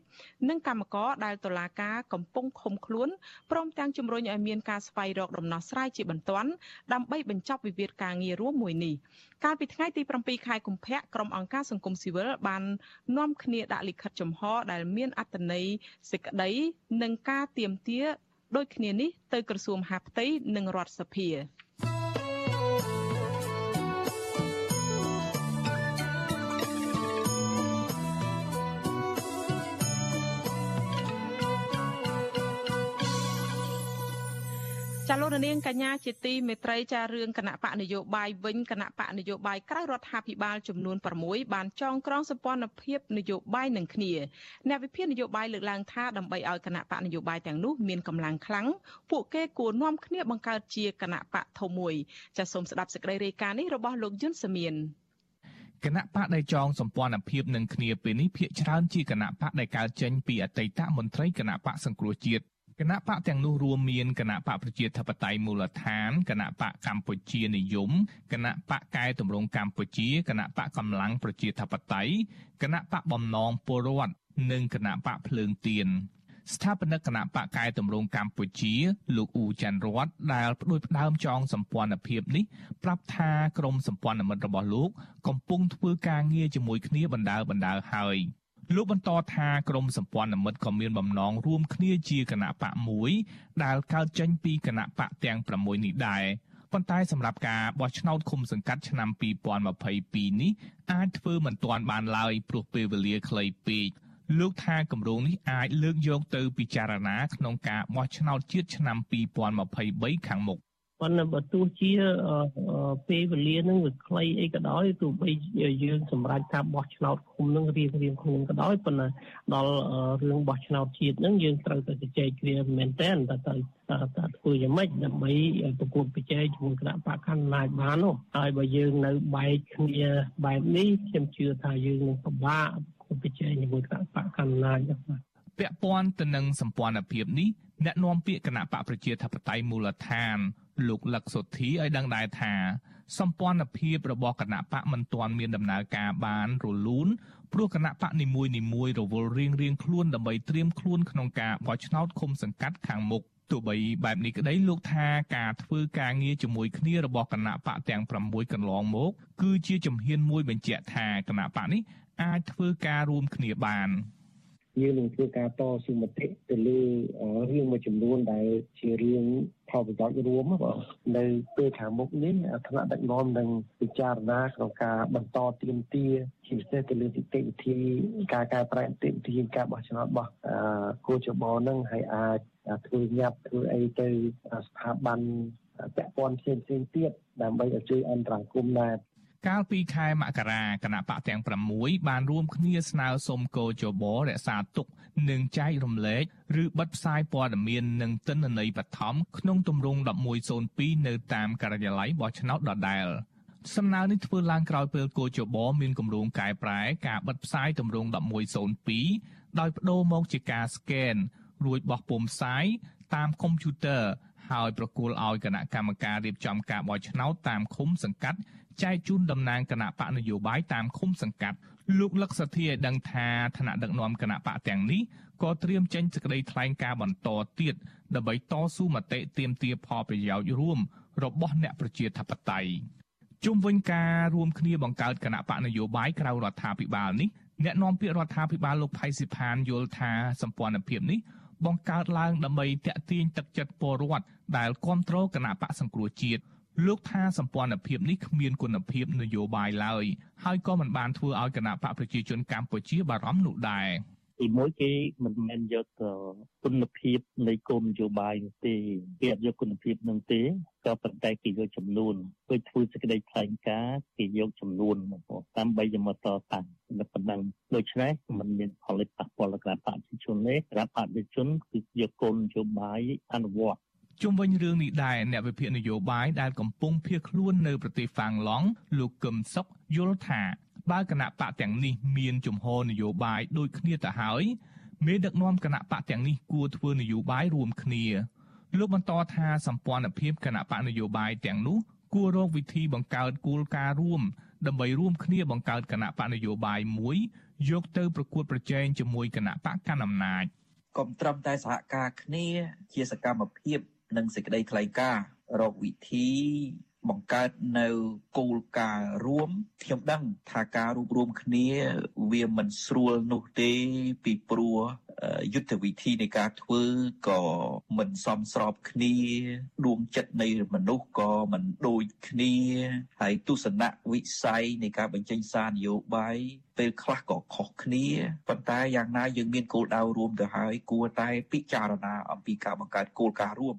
និងកម្មករដែលតុលាការកំពុងឃុំខ្លួនព្រមទាំងជំរុញឲ្យមានការស្វែងរកដំណោះស្រាយជាបន្ទាន់ដើម្បីបញ្ចប់វិវាទការងាររួមមួយនេះកាលពីថ្ងៃទី7ខែកុម្ភៈក្រុមអង្គការសង្គមស៊ីវិលបាននាំគ្នាដាក់លិខិតចំហដែលមានអត្ថន័យសេចក្តីនិងការទៀមទាដូចគ្នានេះទៅក្រសួងមហាផ្ទៃនិងរដ្ឋសភា ចាលោករនាងកញ្ញាជាទីមេត្រីចារឿងគណៈបកនយោបាយវិញគណៈបកនយោបាយក្រៅរដ្ឋាភិបាលចំនួន6បានចងក្រងសម្ព័ន្ធភាពនយោបាយនឹងគ្នាអ្នកវិភាគនយោបាយលើកឡើងថាដើម្បីឲ្យគណៈបកនយោបាយទាំងនោះមានកម្លាំងខ្លាំងពួកគេគួរនាំគ្នាបង្កើតជាគណៈបកធំមួយចាសូមស្ដាប់សេចក្តីរាយការណ៍នេះរបស់លោកយុនសាមៀនគណៈបកដែលចងសម្ព័ន្ធភាពនឹងគ្នាពេលនេះភាកច្រើនជាគណៈបកដែលកើតចេញពីអតីតមន្ត្រីគណៈបកសង្គ្រោះជាតិ គណៈបកទាំងនោះរួមមានគណៈបកប្រជាធិបតេយ្យមូលដ្ឋានគណៈបកកម្ពុជានិយមគណៈបកកែតម្រង់កម្ពុជាគណៈបកកម្លាំងប្រជាធិបតេយ្យគណៈបកបំណងពលរដ្ឋនិងគណៈបកភ្លើងទៀនស្ថាបនិកគណៈបកកែតម្រង់កម្ពុជាលោកអ៊ូច័ន្ទរតដែលផ្ដួចផ្ដើមចងសម្ព័ន្ធភាពនេះប្រាប់ថាក្រមសម្ព័ន្ធមិត្តរបស់លោក កំពុងធ្វើការងារជាមួយគ្នាបណ្ដើបណ្ដើហើយ លោកបន្តថាក្រមសម្ព័ន្ធមិត្តក៏មានបំណងរួមគ្នាជាគណៈបកមួយដែលកើតចេញពីគណៈបកទាំង6នេះដែរប៉ុន្តែសម្រាប់ការបោះឆ្នោតឃុំសង្កាត់ឆ្នាំ2022នេះអាចធ្វើមិនទាន់បានឡើយព្រោះពេលវេលាខ្លីពេកលោកថាគម្រោងនេះអាចលើកយកទៅពិចារណាក្នុងការបោះឆ្នោតជាតិឆ្នាំ2023ខាងមុខ ប៉ុន្តែបើទោះជាពេលវេលានឹងវាខ្លីអីក៏ដោយទោះបីយើងសម្រាប់ការបោះឆ្នោតឃុំនឹងរៀងរៀងខ្លួនក៏ដោយប៉ុន្តែដល់រឿងបោះឆ្នោតជាតិនឹងយើងត្រូវតែជជែកគ្នាមែនតើតើទៅតើធ្វើយ៉ាងម៉េចដើម្បីប្រកួតប្រជែងជាមួយគណៈបកកណ្ដាលអំណាចបាននោះហើយបើយើងនៅបែកគ្នាបែបនេះខ្ញុំជឿថាយើងនឹងពិបាកប្រកួតប្រជែងជាមួយគណៈបកកណ្ដាលអំណាចបាទ ពាក់ព័ន្ធទៅនឹងសម្ព័ន្ធភាពនេះអ្នកនាំពាក្យគណៈបកប្រជាធិបតេយ្យមូលដ្ឋាន លោកលឹកសុធីឲ្យដឹងដែរថាសម្ព័ន្ធភាពរបស់គណៈបកមិនទាន់មានដំណើរការបានរលូនព្រោះគណៈបកនីមួយនីមួយរវល់រៀងរៀងខ្លួនដើម្បីត្រៀមខ្លួនក្នុងការបោះឆ្នោតឃុំសង្កាត់ខាងមុខទោះបីបែបនេះក្តីលោកថាការធ្វើការងារជាមួយគ្នារបស់គណៈបកទាំង6កន្លងមក គឺជាជំហានមួយបញ្ជាក់ថាគណៈបកនេះអាចធ្វើការរួមគ្នាបាន។ យើងនឹងធ្វើការតស៊ូមតិទៅលើរឿងមួយចំនួនដែលជារឿងផលប្រយោជន៍រួមបាទនៅពេលខាងមុខនេះថ្នាក់ដឹកនាំនឹងពិចារណាក្នុងការបន្តទៀមទាជាពិសេសទៅលើនីតិវិធីការកែប្រែនីតិវិធីការបោះឆ្នោតរបស់គូចបនឹងហើយអាចធ្វើញាប់ធ្វើអីទៅស្ថាប័នពាក់ព័ន្ធផ្សេងផ្សេងទៀតដើម្បីឲ្យជួយអន្តរាគមន៍ដែរ កាលពីខែមករាគណៈបកទាំង6បានរួមគ្នាស្នើសុំកោជបរក្សាទុកនិងចែករំលែកឬបិទផ្សាយព័ត៌មាននិងទិន្នន័យបឋមក្នុងទម្រង់1102នៅតាមការិយាល័យបោះឆ្នោតដដែលសំណើនេះធ្វើឡើងក្រោយពេលកោជបមានគម្រោងកែប្រែការបិទផ្សាយទម្រង់1102ដោយបដូរមកជាការស្កេនរួចបោះពុម្ពផ្សាយតាមកុំព្យូទ័រ ហើយប្រគល់ឲ្យគណៈកម្មការរៀបចំការបោះឆ្នោតតាមឃុំសង្កាត់ចែកជូនតំណាងគណៈបកនយោបាយតាមឃុំសង្កាត់លោកលឹកសធាឲ្យដឹងថាឋានៈដឹកនាំគណៈបកទាំងនេះក៏ត្រៀមចេញសេចក្តីថ្លែងការណ៍បន្តទៀតដើម្បីតស៊ូមតិទាមទារផលប្រយោជន៍រួមរបស់អ្នកប្រជាធិបតេយ្យជុំវិញការរួមគ្នាបង្កើតគណៈបកនយោបាយក្រៅរដ្ឋាភិបាលនេះអ្នកនាំពាក្យរដ្ឋាភិបាលលោកផៃស៊ីផានយល់ថាសម្ព័ន្ធភាពនេះ បង្កើតឡើងដើម្បីតាក់ទាញទឹកចិត្តពលរដ្ឋដែលគ្រប់គ្រងគណៈបកសង្គ្រោះជាតិលោកថាសម្ព័ន្ធភាពនេះគ្មានគុណភាពនយោបាយឡើយហើយក៏មិនបានធ្វើឲ្យគណៈបកប្រជាជនកម្ពុជាបារម្ភនោះដែរ ទីមួយគេមិនមែនយកគុណភាពនៃគោលនយោបាយនោះទេគេអត់យកគុណភាពនឹងទេក៏ប៉ុន្តែគេយកចំនួនពេលធ្វើសេចក្តីថ្លែងការណ៍គេយកចំនួនមកដើម្បីយកមកតតាំងតែប៉ុណ្ណឹងដូច្នេះมันមានផលិតប៉ះពាល់ដល់គណៈបព្វជិជនទេគណៈបព្វជិជនគឺយកគោលនយោបាយអនុវត្ត ជុំវិញរឿងនេះដែរអ្នកវិភាគនយោបាយដែលកំពុងភៀសខ្លួននៅប្រទេសហ្វាំងឡង់លោកកឹមសុខយល់ថាបើគណៈបកទាំងនេះមានជំហរនយោបាយដូចគ្នាទៅហើយមេដឹកនាំគណៈបកទាំងនេះគួរធ្វើនយោបាយរួមគ្នាលោកបន្តថាសម្ព័ន្ធភាពគណៈបកនយោបាយទាំងនោះគួររកវិធីបង្កើតគោលការណ៍រួមដើម្បីរួមគ្នាបង្កើតគណៈបកនយោបាយមួយយកទៅប្រកួតប្រជែងជាមួយគណៈបកកណ្ដាលអំណាចកុំត្រឹមតែសហការគ្នាជាសកម្មភាព និងសេចក្តីថ្លែងការណ៍រកវិធីបង្កើតនៅគោលការណ៍រួមខ្ញុំដឹងថាការរួបរวมគ្នាវាមិនស្រួលនោះទេពីព្រោះយុទ្ធវិធីនៃការធ្វើក៏មិនសមស្របគ្នាដួងចិត្តនៃមនុស្សក៏មិនដូចគ្នាហើយទស្សនៈវិស័យនៃការបញ្ចេញសារនយោបាយពេលខ្លះក៏ខុសគ្នាប៉ុន្តែយ៉ាងណាយើងមានគោលដៅរួមទៅហើយគួរតែពិចារណាអំពីការបង្កើតគោលការណ៍រួម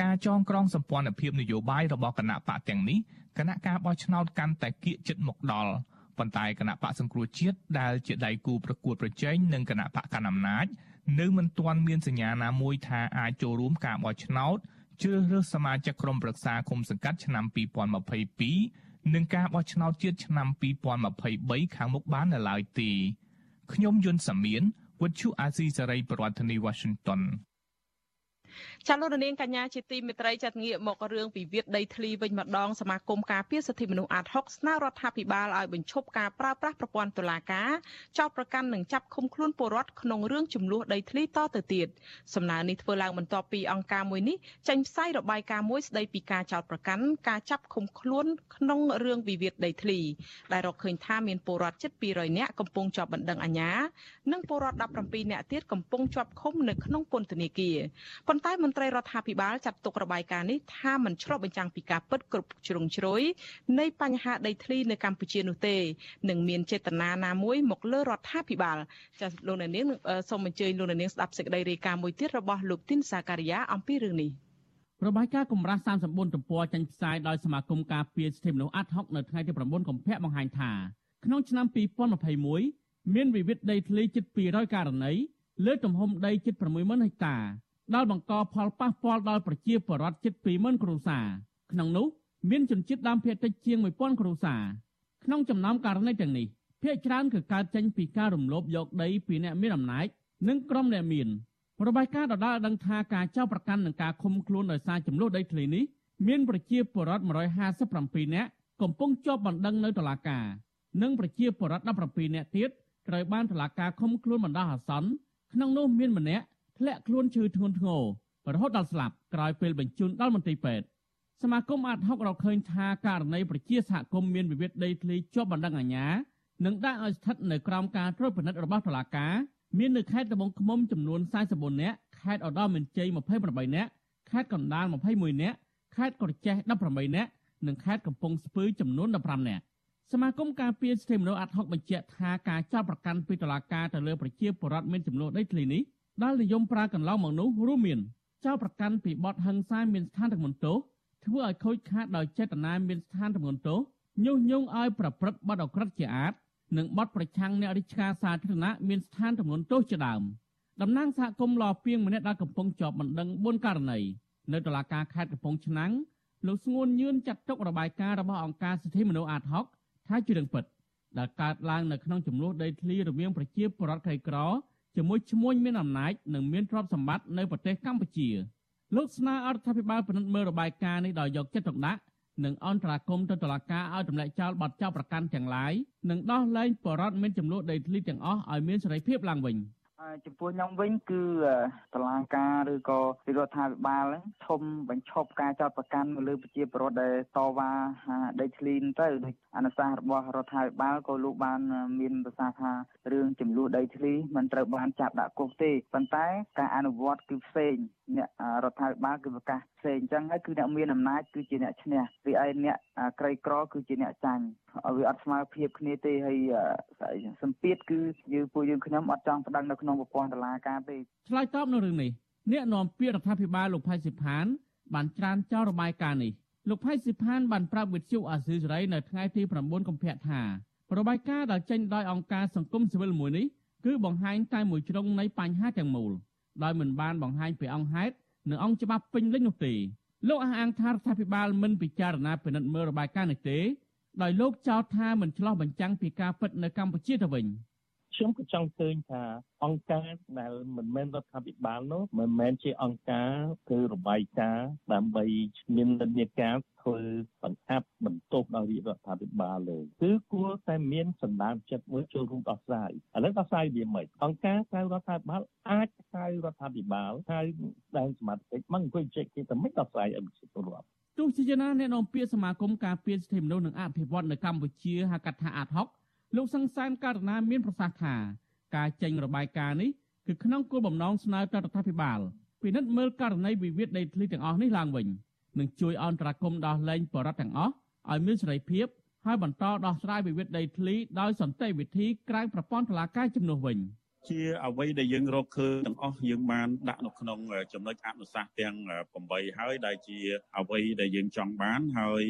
ការចងក្រងសម្ព័ន្ធភាពនយោបាយរបស់គណៈបកទាំងនេះគណៈការបោះឆ្នោតកាន់តែគៀកចិត្តមកដល់ប៉ុន្តែគណៈបកសង្គ្រោះជាតិដែលជាដៃគូប្រកួតប្រជែងនឹងគណៈបកកណ្ដាលអំណាចនៅមិនទាន់មានសញ្ញាណាមួយថាអាចចូលរួមការបោះឆ្នោតជ្រើសរើសសមាជិកក្រុមប្រឹក្សាគុំសង្កាត់ឆ្នាំ2022និងការបោះឆ្នោតជាតិឆ្នាំ2023ខាងមុខបាននៅឡើយទេខ្ញុំយុនសាមៀនវិទ្យុអាស៊ីសេរីប្រធានាធិបតី Washington ចាលោកនាងកញ្ញាជាទីមេត្រីចាត់ងាកមករឿងពិវាទដីធ្លីវិញម្ដងសមាគមការពារសិទ្ធិមនុស្សអាត60ស្នើរដ្ឋាភិបាលឲ្យបញ្ឈប់ការប្រើប្រាស់ប្រព័ន្ធតុលាការចោទប្រកាន់និងចាប់ឃុំខ្លួនពលរដ្ឋក្នុងរឿងចំនួនដីធ្លីតទៅទៀតសំណើនេះធ្វើឡើងបន្ទាប់ពីអង្គការមួយនេះចេញផ្សាយរបាយការណ៍មួយស្ដីពីការចោទប្រកាន់ការចាប់ឃុំខ្លួនក្នុងរឿងវិវាទដីធ្លីដែលរកឃើញថាមានពលរដ្ឋជិត200នាក់កំពុងជាប់បណ្ដឹងអាជ្ញានិងពលរដ្ឋ17នាក់ទៀតកំពុងជាប់ឃុំនៅក្នុងពន្ធនាគារប៉ុន្តែមន្ត្រីរដ្ឋាភិបាលចាត់ទុករបាយការណ៍នេះថាមិនឆ្លុះបញ្ចាំងពីការពិតគ្រប់ជ្រុងជ្រោយនៃបញ្ហាដីធ្លីនៅកម្ពុជានោះទេនឹងមានចេតនាណាមួយមកលើរដ្ឋាភិបាលចាសលោកនាងសូមអញ្ជើញលោកនាងស្ដាប់សេចក្តីរាយការណ៍មួយទៀតរបស់លោកទីនសាការីយ៉ាអំពីរឿងនេះរបាយការណ៍កម្រាស់34ទំព័រចេញផ្សាយដោយសមាគមការពារសិទ្ធិមនុស្សអាត់ហុកនៅថ្ងៃទី9កុម្ភៈបង្ហាញថាក្នុងឆ្នាំ2021មានវិវាទដីធ្លីជិត200ករណីលើទំហំដីជិត60000ហិកតា ដែលបង្កផលប៉ះពាល់ដល់ប្រជាពលរដ្ឋជិត20000គ្រួសារក្នុងនោះមានជនជាតិដើមភាគតិចជាង1000គ្រួសារក្នុងចំណោមករណីទាំងនេះភាគច្រើនគឺកើតចេញពីការរំលោភយកដីពីអ្នកមានអំណាចនិងក្រុមអ្នកមានរបាយការណ៍ដដែលដឹងថាការចោទប្រកាន់នឹងការឃុំខ្លួនដោយសារចំនួនដីធ្លីនេះមានប្រជាពលរដ្ឋ157នាក់កំពុងជាប់បណ្ដឹងនៅតុលាការនិងប្រជាពលរដ្ឋ17នាក់ទៀតត្រូវបានតុលាការឃុំខ្លួនបណ្ដោះអាសន្នក្នុងនោះមានម្នាក់ ធ្លាក់ខ្លួនឈឺធ្ងន់ធ្ងររហូតដល់ស្លាប់ក្រោយពេលបញ្ជូនដល់មន្ទីរពេទ្យសមាគមអាត60រកឃើញថាករណីប្រជាសហគមន៍មានវិវាទដីធ្លីជាប់បណ្ដឹងអាជ្ញានិងដាក់ឲ្យស្ថិតនៅក្រោមការត្រួតពិនិត្យរបស់តុលាការមាននៅខេត្តត្បូងឃ្មុំចំនួន44នាក់ខេត្តឧត្តរមានជ័យ28នាក់ខេត្តកណ្ដាល21នាក់ខេត្តក្រចេះ18នាក់និងខេត្តកំពង់ស្ពឺចំនួន15នាក់សមាគមការពារសិទ្ធិមនុស្សអាត់ហុកបញ្ជាក់ថាការចាប់ប្រកាន់ពីតុលាការទៅលើប្រជាពលរដ្ឋមានចំនួនដីធ្លីនេះ ដែលនិយមប្រើកន្លងមកនោះរួមមានចោលប្រកាន់ពីបទហិង្សាមានស្ថានទម្ងន់ទោសធ្វើឲ្យខូចខាតដោយចេតនាមានស្ថានទម្ងន់ទោសញុះញង់ឲ្យប្រព្រឹត្តបទអក្រិតជាអាតនិងបទប្រឆាំងអ្នករាជការសាធារណៈមានស្ថានទម្ងន់ទោសជាដើមតំណាងសហគមន៍លពីងម្នាក់ដែលកំពុងជាប់បណ្ដឹង4ករណីនៅតុលាការខេត្តកំពង់ឆ្នាំងលោកស្ងួនញឿនចាត់ទុករបាយការណ៍របស់អង្គការសិទ្ធិមនុស្សអាត60ថាជារឿងពិតដែលកើតឡើងនៅក្នុងចំនួនដីធ្លីរវាងប្រជាពលរដ្ឋក្រីក្រ ជាមួយឈ្មួញមានអំណាចនិងមានទ្រព្យសម្បត្តិនៅប្រទេសកម្ពុជាលោកស្នើអរដ្ឋាភិបាលពិនិត្យមើលរបាយការណ៍នេះដោយយកចិត្តទុកដាក់និងអន្តរាគមន៍ទៅតុលាការឲ្យទម្លាក់ចោលបទចោទប្រកាន់ទាំងឡាយនិងដោះលែងបរិវត្តមានចំនួនដីធ្លីទាំងអស់ឲ្យមានសេរីភាពឡើងវិញ ចំពោះខ្ញុំវិញគឺតឡាការឬក៏រដ្ឋាភិបាលធំបញ្ឈប់ការចោទប្រកាន់មកលើប្រជាពលរដ្ឋដែលតវ៉ាដីធ្លីទៅដូចអនុសាសន៍របស់រដ្ឋាភិបាលក៏លោកបានមានប្រសាសន៍ថារឿងចំនួនដីធ្លីមិនត្រូវបានចាប់ដាក់គុកទេប៉ុន្តែការអនុវត្តគឺផ្សេង អ្នករដ្ឋាភិបាលគឺប្រកាសផ្សេងអញ្ចឹងហើយគឺអ្នកមានអំណាចគឺជាអ្នកឈ្នះរីឯអ្នកក្រីក្រគឺជាអ្នកចាញ់វាអត់ស្មើភាពគ្នាទេហើយសម្ពាធគឺយើងពួកយើងខ្ញុំអត់ចង់ប្តឹងនៅក្នុងប្រព័ន្ធតុលាការទេឆ្លើយតបនៅរឿងនេះអ្នកនាំពាក្យរដ្ឋាភិបាលលោកផៃសិផាន បានច្រានចោលរបាយការណ៍នេះលោកផៃសិផានបានប្រាប់វិទ្យុអាស៊ីសេរីនៅថ្ងៃទី9កុម្ភៈថារបាយការណ៍ដែលចេញដោយអង្គការសង្គមស៊ីវិលមួយនេះគឺបង្ហាញតែមួយជ្រុងនៃបញ្ហាទាំងមូល ដោយមិនបានបង្ហាញពីអង្គហេតុនិងអង្គច្បាប់ពេញលេញនោះទេលោកអះអាងថារដ្ឋាភិបាលមិនពិចារណាពិនិត្យមើលរបាយការណ៍នេះទេដោយលោកចោទថាមិនឆ្លោះបញ្ចាំងពីការពិតនៅកម្ពុជាទៅវិញ។ ខ្ញុំក៏ចង់ឃើញថាអង្គការដែលមិនមែនរដ្ឋាភិបាលនោះមិនមែនជាអង្គការគឺរបាយការណ៍ដើម្បីមាននិន្នាការធ្វើបង្អាប់បន្ទប់ដល់រដ្ឋាភិបាលលើគឺគួរតែមានសម្ដានចិត្តមួយចូលរួមដោះស្រាយឥឡូវដោះស្រាយវាមិនអង្គការក្រៅរដ្ឋាភិបាលអាចក្រៅរដ្ឋាភិបាលហើយដែនសមាជិកមកអង្គុយជែកគ្នាតែមិនដោះស្រាយឲ្យប្រជាពលរដ្ឋទោះជាយ៉ាងណាអ្នកនាំពាក្យសមាគមការពារសិទ្ធិមនុស្សនិងអភិវឌ្ឍនៅកម្ពុជាហៅកាត់ថាអាត់ហុក លោកសង្សានករណាមានប្រសាសន៍ថាការចេញរបាយការណ៍នេះគឺក្នុងគោលបំណងស្នើទៅរដ្ឋាភិបាលពិនិត្យមើលករណីវិវាទដីធ្លីទាំងអស់នេះឡើងវិញនិងជួយអន្តរាគមន៍ដោះលែងបរិវត្តទាំងអស់ឲ្យមានសេរីភាពហើយបន្តដោះស្រាយវិវាទដីធ្លីដោយសន្តិវិធីក្រៅប្រព័ន្ធតុលាការជំនួសវិញ។ ជាអ្វីដែលយើងរកឃើញទាំងអស់យើងបានដាក់នៅក្នុងចំណុចអនុសាសន៍ទាំង8ហើយដែលជាអ្វីដែលយើងចង់បានហើយ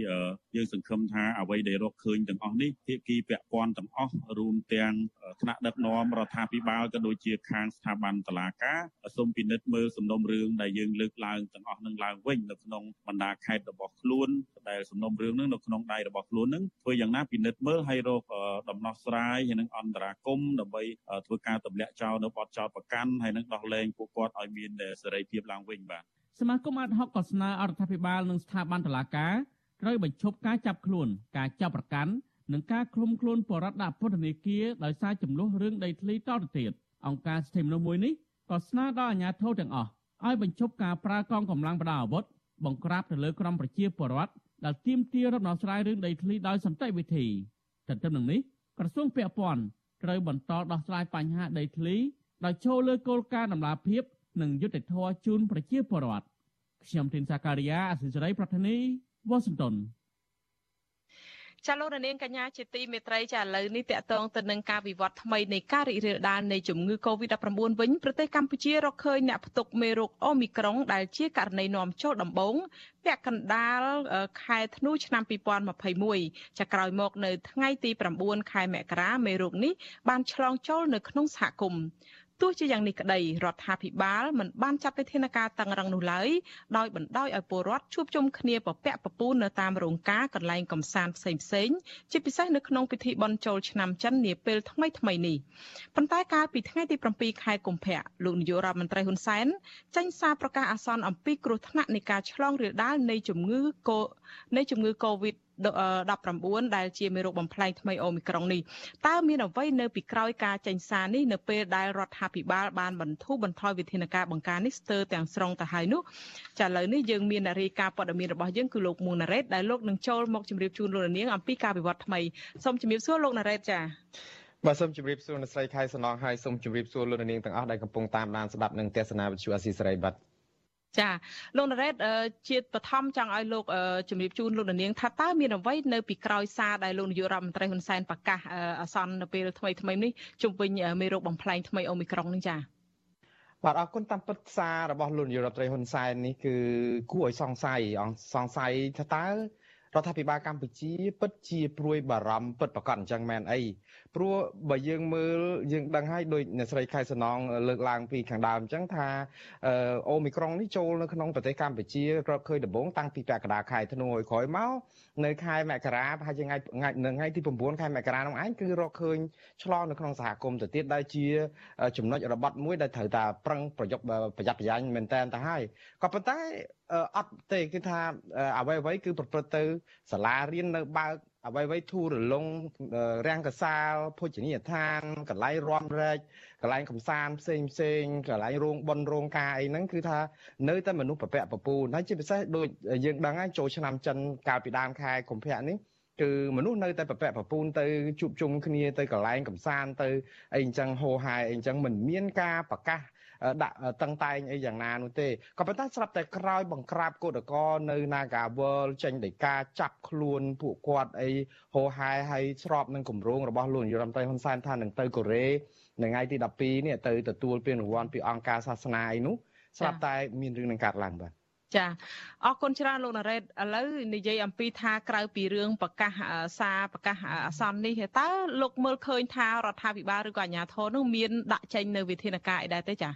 យើងសង្ឃឹមថាអ្វីដែលរកឃើញទាំងអស់នេះភាគីពាក់ព័ន្ធទាំងអស់រួមទាំងថ្នាក់ដឹកនាំរដ្ឋាភិបាលក៏ដូចជាខាងស្ថាប័នតុលាការសូមពិនិត្យមើលសំណុំរឿងដែលយើងលើកឡើងទាំងអស់នឹងឡើងវិញនៅក្នុងបណ្ដាខេត្តរបស់ខ្លួន ដែលសំណុំរឿងនឹងនៅក្នុងដៃរបស់ខ្លួននឹងធ្វើយ៉ាងណាពិនិត្យមើលហើយរកដំណោះស្រាយហើយនឹងអន្តរាគមដើម្បីធ្វើការទម្លាក់ចោលនៅបទចោលប្រកាន់ហើយនឹងដោះលែងពួកគាត់ឲ្យមានសេរីភាពឡើងវិញបាទសមាគមអាតហុកក៏ស្នើអរដ្ឋាភិបាលនិងស្ថាប័នតុលាការត្រូវបញ្ឈប់ការចាប់ខ្លួន ការចាប់ប្រកាន់និងការឃុំខ្លួនបរិវត្តដាក់ពន្ធនាគារដោយសារចំនួនរឿងដីធ្លីតទៅទៀតអង្គការសិទ្ធិមនុស្សមួយនេះក៏ស្នើដល់អាជ្ញាធរទាំងអស់ឲ្យបញ្ឈប់ការប្រើកងកម្លាំងបដាអាវុធបង្ក្រាបទៅលើក្រុមប្រជាពលរដ្ឋ ដែលទាមទាររំដោះស្រាយរឿងដីធ្លីដោយសន្តិវិធីទន្ទឹមនឹងនេះក្រសួងពាក់ព័ន្ធត្រូវបន្តដោះស្រាយបញ្ហាដីធ្លីដោយចូលលើគោលការណ៍ដំណាភិបនិងយុត្តិធម៌ជូនប្រជាពលរដ្ឋខ្ញុំទីនសាការីយ៉ាអសិរ័យប្រធានីវ៉ាស៊ីនតោន ចាលោករនាងកញ្ញាជាទីមេត្រីចាឥឡូវនេះតកតងទៅនឹងការវិវត្តថ្មីនៃការរីករាលដាលនៃជំងឺ Covid-19 វិញប្រទេសកម្ពុជារកឃើញអ្នកផ្ទុកមេរោគអូមីក្រុងដែលជាករណីនាំចូលដំបូងពាក់កណ្ដាលខែធ្នូឆ្នាំ2021ចាក្រោយមកនៅថ្ងៃទី9ខែមករាមេរោគនេះបានឆ្លងចូលនៅក្នុងសហគមន៍ ទោះជាយ៉ាងនេះក្តីរដ្ឋាភិបាលមិនបានចាត់វិធានការតឹងរឹងនោះឡើយដោយបណ្ដោយឲ្យពលរដ្ឋជួបជុំគ្នាពពាក់ពពូននៅតាមរោងការកន្លែងកំសាន្តផ្សេងផ្សេងជាពិសេសនៅក្នុងពិធីបុណ្យចូលឆ្នាំចិននាពេលថ្មីថ្មីនេះប៉ុន្តែកាលពីថ្ងៃទី7ខែកុម្ភៈលោកនាយករដ្ឋមន្ត្រីហ៊ុនសែនចេញសារប្រកាសអាសន្នអំពីគ្រោះថ្នាក់នៃការឆ្លងរាលដាលនៃជំងឺកូនៃជំងឺ Covid 19ដែលជាមេរោគបំផ្លែងថ្មីអូមីក្រុងនេះតើមានអ្វីនៅពីក្រោយការចេញសារនេះនៅពេលដែលរដ្ឋាភិបាលបានបន្ធូរបន្ថយវិធានការបង្ការនេះស្ទើរទាំងស្រុងទៅហើយនោះចាឥឡូវនេះយើងមាននារីការព័ត៌មានរបស់យើងគឺលោកមួងណារ៉េតដែលលោកនឹងចូលមកជម្រាបជូនលោកនាងអំពីការវិវត្តថ្មីសូមជម្រាបសួរលោកណារ៉េតចាបាទសូមជម្រាបសួរអ្នកស្រីខែសំណងហើយសូមជម្រាបសួរលោកនាងទាំងអស់ដែលកំពុងតាមដានស្ដាប់និងទស្សនាវិទ្យុអាស៊ីសេរីបាទ ចាលោកណារ៉េតជាបឋមចង់ឲ្យលោកជំរាបជូនលោកនាងថាតើមានអ្វីនៅពីក្រោយសារដែលលោកនាយករដ្ឋមន្ត្រីហ៊ុនសែនប្រកាសអាសន្ននៅពេលថ្មីថ្មីនេះជុំវិញមេរោគបំផ្លែងថ្មីអូមីក្រុងនេះចាបាទអរគុណតាមពិតសាររបស់លោកនាយករដ្ឋមន្ត្រីហ៊ុនសែននេះគឺគួរឲ្យសង្ស័យសង្ស័យថាតើរដ្ឋាភិបាលកម្ពុជាពិតជាព្រួយបារម្ភពិតប្រកបអញ្ចឹងមែនអីព្រោះបើយើងមើលយើងដឹងហើយដោយអ្នកស្រីខែសំណងលើកឡើងពីខាងដើមអញ្ចឹងថាអូមីក្រុងនេះចូលនៅក្នុងប្រទេសកម្ពុជារកឃើញដំបូងតាំងពីពាក់កណ្ដាលខែធ្នូឲ្យក្រោយមកនៅខែមករាប្រហែលជាថ្ងៃនៅថ្ងៃទី9ខែមករានោះឯងគឺរកឃើញឆ្លងនៅក្នុងសហគមន៍ទៅទៀតដែលជាចំណុចរបត់មួយដែលត្រូវតែប្រឹងប្រយុទ្ធប្រយ័ត្នប្រយែងមែនតើទៅហើយក៏ប៉ុន្តែអត់ទេគឺថាអ្វីអ្វីគឺប្រព្រឹត្តទៅសាលារៀននៅបើក អ្វីៗធូររលុងរាំងកសាលភោជនីយដ្ឋានកន្លែងរំរែកកន្លែងកំសាន្តផ្សេងផ្សេងកន្លែងរោងបុនរោងការអីហ្នឹងគឺថានៅតែមនុស្សប្រពាក់ប្រពូនហើយជាពិសេសដូចយើងដឹងហើយចូលឆ្នាំចិនកាលពីដើមខែកុម្ភៈនេះគឺមនុស្សនៅតែប្រពាក់ប្រពូនទៅជួបជុំគ្នាទៅកន្លែងកំសាន្តទៅអីអញ្ចឹងហោហាយអីអញ្ចឹងមិនមានការប្រកាស ដាក់តឹងតែងអីយ៉ាងណានោះទេក៏ប៉ុន្តែស្រាប់តែក្រោយបង្ក្រាបកោតកោនៅ Nagawal ចេញដោយការចាប់ខ្លួនពួកគាត់អីហោហែហើយស្របនឹងគម្រោងរបស់លោកនាយរដ្ឋមន្ត្រីហ៊ុនសែនថានឹងទៅកូរ៉េនៅថ្ងៃទី12នេះទៅទទួលពានរង្វាន់ពីអង្គការសាសនាអីនោះស្រាប់តែមានរឿងនឹងកាត់ឡើងបាទចាអរគុណច្រើនលោកណារ៉េតឥឡូវនិយាយអំពីថាក្រៅពីរឿងប្រកាសសារប្រកាសអាសន្ននេះតើលោកមើលឃើញថារដ្ឋាភិបាលឬក៏អាជ្ញាធរនោះមានដាក់ចេញនៅវិធានការអីដែរទេចា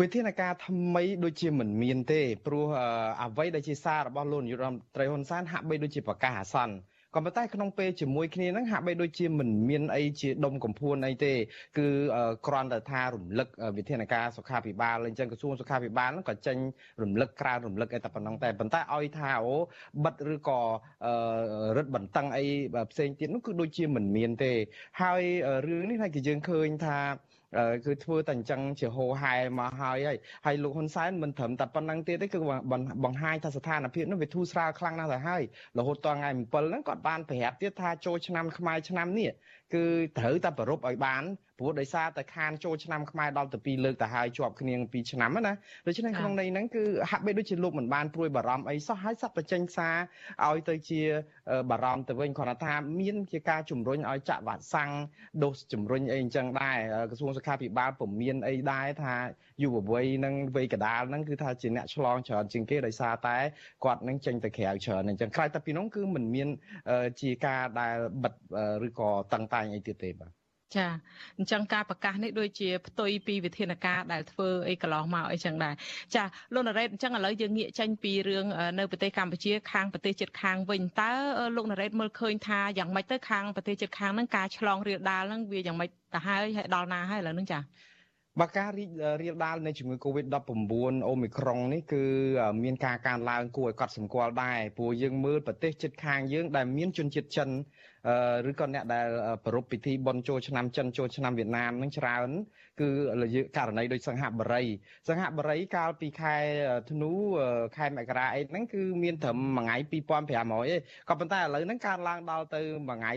វិធានការថ្មីដូចជាមិនមានទេព្រោះអ្វីដែលជាសាររបស់លោកនាយរដ្ឋមន្ត្រីហ៊ុនសែនហាក់បីដូចជាប្រកាសអាសន្នក៏ប៉ុន្តែក្នុងពេលជាមួយគ្នាហ្នឹងហាក់បីដូចជាមិនមានអីជាដុំកំភួនអីទេ គឺគ្រាន់តែថារំលឹកវិធានការសុខាភិបាលអញ្ចឹងក្រសួងសុខាភិបាលហ្នឹងក៏ចេញរំលឹកក្រៅរំលឹកអីតែប៉ុណ្ណឹងតែប៉ុន្តែឲ្យថាអូបិទឬក៏រឹតបន្តឹងអីផ្សេងទៀតនោះគឺដូចជាមិនមានទេ ហើយរឿងនេះហើយគឺយើងឃើញថា គឺធ្វើតែអញ្ចឹងជាហោហែមកហើយហើយហើយលោកហ៊ុនសែនមិនត្រឹមតែប៉ុណ្្នឹងទៀតទេគឺបង្ហាញថាស្ថានភាពនោះវាធូរស្រាលខ្លាំងណាស់ទៅហើយរហូតដល់ថ្ងៃ7ហ្នឹងគាត់បានប្រាប់ទៀតថាចូលឆ្នាំខ្មែរឆ្នាំនេះ គឺត្រូវតែប្រពឲ្យបានព្រោះដោយសារតែខានចូលឆ្នាំខ្មែរដល់ទៅ2លើកទៅហើយជាប់គ្នា2ឆ្នាំណាដូច្នេះក្នុងន័យហ្នឹងគឺហាក់បីដូចជាលោកមិនបានព្រួយបារម្ភអីសោះហើយសັບតែចេញសារឲ្យទៅជាបារម្ភទៅវិញគ្រាន់តែថាមានជាការជំរុញឲ្យចាក់វ៉ាក់សាំងដូសជំរុញអីអញ្ចឹងដែរក្រសួងសុខាភិបាលពុំមានអីដែរថា យុវវ័យនឹងវ័យកដាលហ្នឹងគឺថាជាអ្នកឆ្លងច្រើនជាងគេដោយសារតែគាត់នឹងចេញទៅក្រៅច្រើនអញ្ចឹងក្រៅតែពីនោះគឺមិនមានជាការដែលបិទឬក៏តឹងតែងអីទៀតទេបាទចាអញ្ចឹងការប្រកាសនេះដូចជាផ្ទុយពីវិធានការដែលធ្វើអីកន្លងមកអីចឹងដែរចាលោកណារ៉េតអញ្ចឹងឥឡូវយើងងាកចេញពីរឿងនៅប្រទេសកម្ពុជា ខាងប្រទេសជិតខាងវិញតើលោកណារ៉េតមើលឃើញថាយ៉ាងម៉េចទៅខាងប្រទេសជិតខាងហ្នឹងការឆ្លងរាលដាលហ្នឹងវាយ៉ាងម៉េចទៅហើយហើយដល់ណាហើយឥឡូវហ្នឹងចា បើការរីករាលដាលនៃជំងឺ Covid-19 អូមីក្រុងនេះគឺមានការកើនឡើងគួរឲ្យកត់សម្គាល់ដែរព្រោះយើងមើលប្រទេសជិតខាងយើងដែលមានជនជាតិចិនឬក៏អ្នកដែលប្រពៃពិធីបុណ្យចូលឆ្នាំចិនចូលឆ្នាំវៀតណាមនឹងច្រើន គឺករណីដូចសង្ហបុរីសង្ហបុរីកាលពីខែធ្នូខែមករាអីហ្នឹងគឺមានត្រឹមមួយថ្ងៃ2500ឯងក៏ប៉ុន្តែឥឡូវហ្នឹងកើនឡើងដល់ទៅមួយថ្ងៃ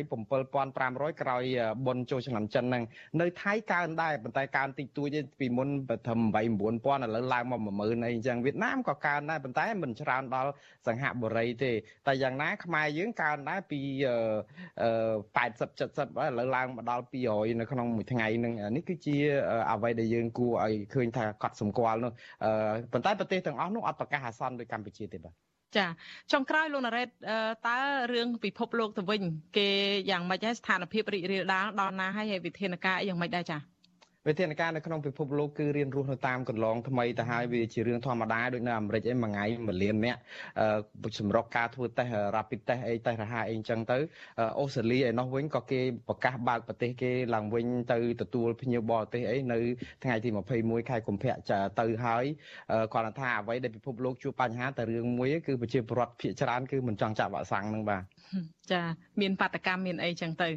7500ក្រោយបុណ្យចូលឆ្នាំចិនហ្នឹងនៅថៃកើនដែរប៉ុន្តែកើនតិចតួចទេពីមុនត្រឹម8 9000ឥឡូវឡើងមក10000អីអញ្ចឹងវៀតណាមក៏កើនដែរប៉ុន្តែមិនច្រើនដល់សង្ហបុរីទេតែយ៉ាងណាខ្មែរយើងកើនដែរពី80 70ឥឡូវឡើងមកដល់200នៅក្នុងមួយថ្ងៃហ្នឹងនេះគឺជាអ្វីដែលយើងគួរឲ្យឃើញថាកត់សម្គាល់នោះប៉ុន្តែប្រទេសទាំងអស់នោះអត់ប្រកាសអាសន្នដូចកម្ពុជាទេបាទចាចុងក្រោយលោកណារ៉េតតើរឿងពិភពលោកទៅវិញ គេយ៉ាងម៉េចហើយស្ថានភាពរីករាលដាលដល់ណាហើយវិធានការយ៉ាងម៉េចដែរចា វិធានការនៅក្នុងពិភពលោកគឺរៀនរស់នៅតាមកន្លងថ្មីទៅហើយវាជារឿងធម្មតាដូចនៅអាមេរិកអីមួយថ្ងៃមួយលានអ្នកសម្រុកការធ្វើតេស្ត rapid test អីតេស្តរហ័សអីអញ្ចឹងទៅអូស្ត្រាលីឯនោះវិញក៏គេប្រកាសបើកប្រទេសគេឡើងវិញទៅទទួលភ្ញៀវបរទេសអីនៅថ្ងៃទី21ខែកុម្ភៈទៅហើយគាត់ថាអ្វីដែលពិភពលោកជួបបញ្ហាតែរឿងមួយគឺប្រជាពលរដ្ឋភាគច្រើនគឺមិនចង់ចាក់វ៉ាក់សាំងហ្នឹងបាទ ចាមានបាតកម្មមានអីចឹងទៅ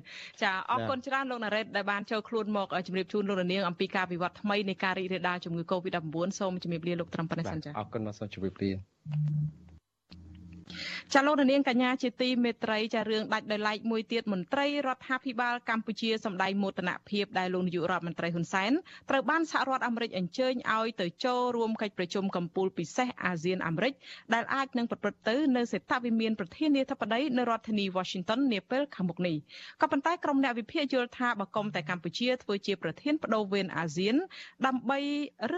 ចាអរគុណច្រើនលោកណារ៉េតដែលបានចូលខ្លួនមកជម្រាបជូនលោកនាងអំពីការវិវត្តថ្មីនៃការរីករាលដាលជំងឺ Covid-19 សូមជម្រាបលាលោកត្រឹមប៉ុណ្ណេះសិនចាអរគុណមកសូមជម្រាបលា ចាលោកនាងកញ្ញាជាទីមេត្រីចារឿងដាច់ដោយឡែកមួយទៀតមន្ត្រីរដ្ឋាភិបាលកម្ពុជាសម្ដែងមោទនភាពដែលលោកនាយករដ្ឋមន្ត្រីហ៊ុនសែនត្រូវបានសហរដ្ឋអាមេរិកអញ្ជើញឲ្យទៅចូលរួមកិច្ចប្រជុំកំពូលពិសេសអាស៊ានអាមេរិកដែលអាចនឹងប្រព្រឹត្តទៅនៅសេតវិមានប្រធានាធិបតីនៅរដ្ឋធានី Washington នាពេលខាងមុខនេះក៏ប៉ុន្តែក្រុមអ្នកវិភាគយល់ថាបកុំតែកម្ពុជាធ្វើជាប្រធានបដូវវេនអាស៊ាន ដើម្បី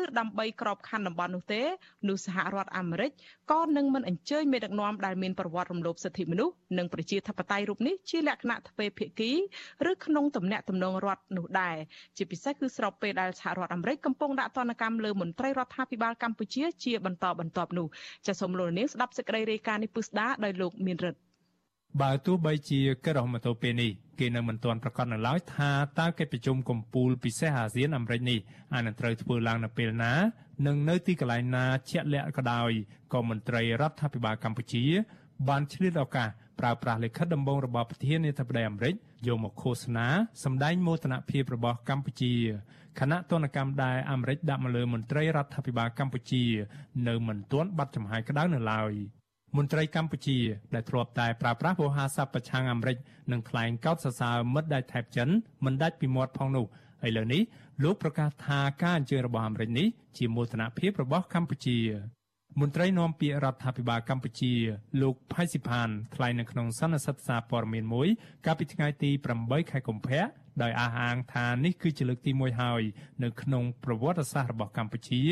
ឬដើម្បីក្របខ័ណ្ឌតំបន់នោះទេនោះសហរដ្ឋអាមេរិកក៏នឹងមិនអញ្ជើញមេដឹកនាំដែលមានប្រវត្តិរំលោភសិទ្ធិមនុស្សនិងប្រជាធិបតេយ្យរូបនេះជាលក្ខណៈទ្វេភាគីឬក្នុងទំនាក់ទំនងរដ្ឋនោះដែរជាពិសេសគឺស្របពេលដែលសហរដ្ឋអាមេរិកកំពុងដាក់ទណ្ឌកម្មលើមន្ត្រីរដ្ឋាភិបាលកម្ពុជាជាបន្តបន្ទាប់នោះចាសសូមលោកនាងស្ដាប់សេចក្តីរាយការណ៍នេះពឹស្ដាដោយលោកមានរិទ្ធ បើទោះបីជាកិច្ចរដ្ឋមន្ត្រីពេលនេះគេនៅមិនទាន់ប្រកាសនៅឡើយថាតើកិច្ចប្រជុំកំពូលពិសេសអាស៊ានអាមេរិកនេះអាចនឹងត្រូវធ្វើឡើងនៅពេលណានិងនៅទីកន្លែងណាជាក់លាក់ក៏ដោយក៏មន្ត្រីរដ្ឋាភិបាលកម្ពុជា បានឆ្លៀតឱកាសប្រើប្រាស់លិខិតដំបងរបស់ប្រធានាធិបតីអាមេរិកយកមកឃោសនាសម្ដែងមោទនភាពរបស់កម្ពុជាគណៈទនកម្មដែលអាមេរិកដាក់មកលើមន្ត្រីរដ្ឋាភិបាលកម្ពុជា នៅមិនទាន់បាត់ចំហាយក្តៅនៅឡើយ មន្ត្រីកម្ពុជាដែលធ្លាប់តែប្រើប្រាស់វោហារស័ព្ទប្រឆាំងអាមេរិកនិងថ្លែងកោតសរសើរមិត្តដែលថែបចិនមិនដាច់ពីមាត់ផងនោះឥឡូវនេះលោកប្រកាសថាការអញ្ជើញរបស់អាមេរិកនេះជាមោទនភាពរបស់កម្ពុជាមន្ត្រីនាំពាក្យរដ្ឋាភិបាលកម្ពុជាលោកផៃស៊ីផានថ្លែងនៅក្នុងសន្និសីទសារព័ត៌មានមួយកាលពីថ្ងៃទី8ខែកុម្ភៈដោយអះអាងថានេះគឺជាលើកទី1ហើយនៅក្នុងប្រវត្តិសាស្ត្ររបស់កម្ពុជា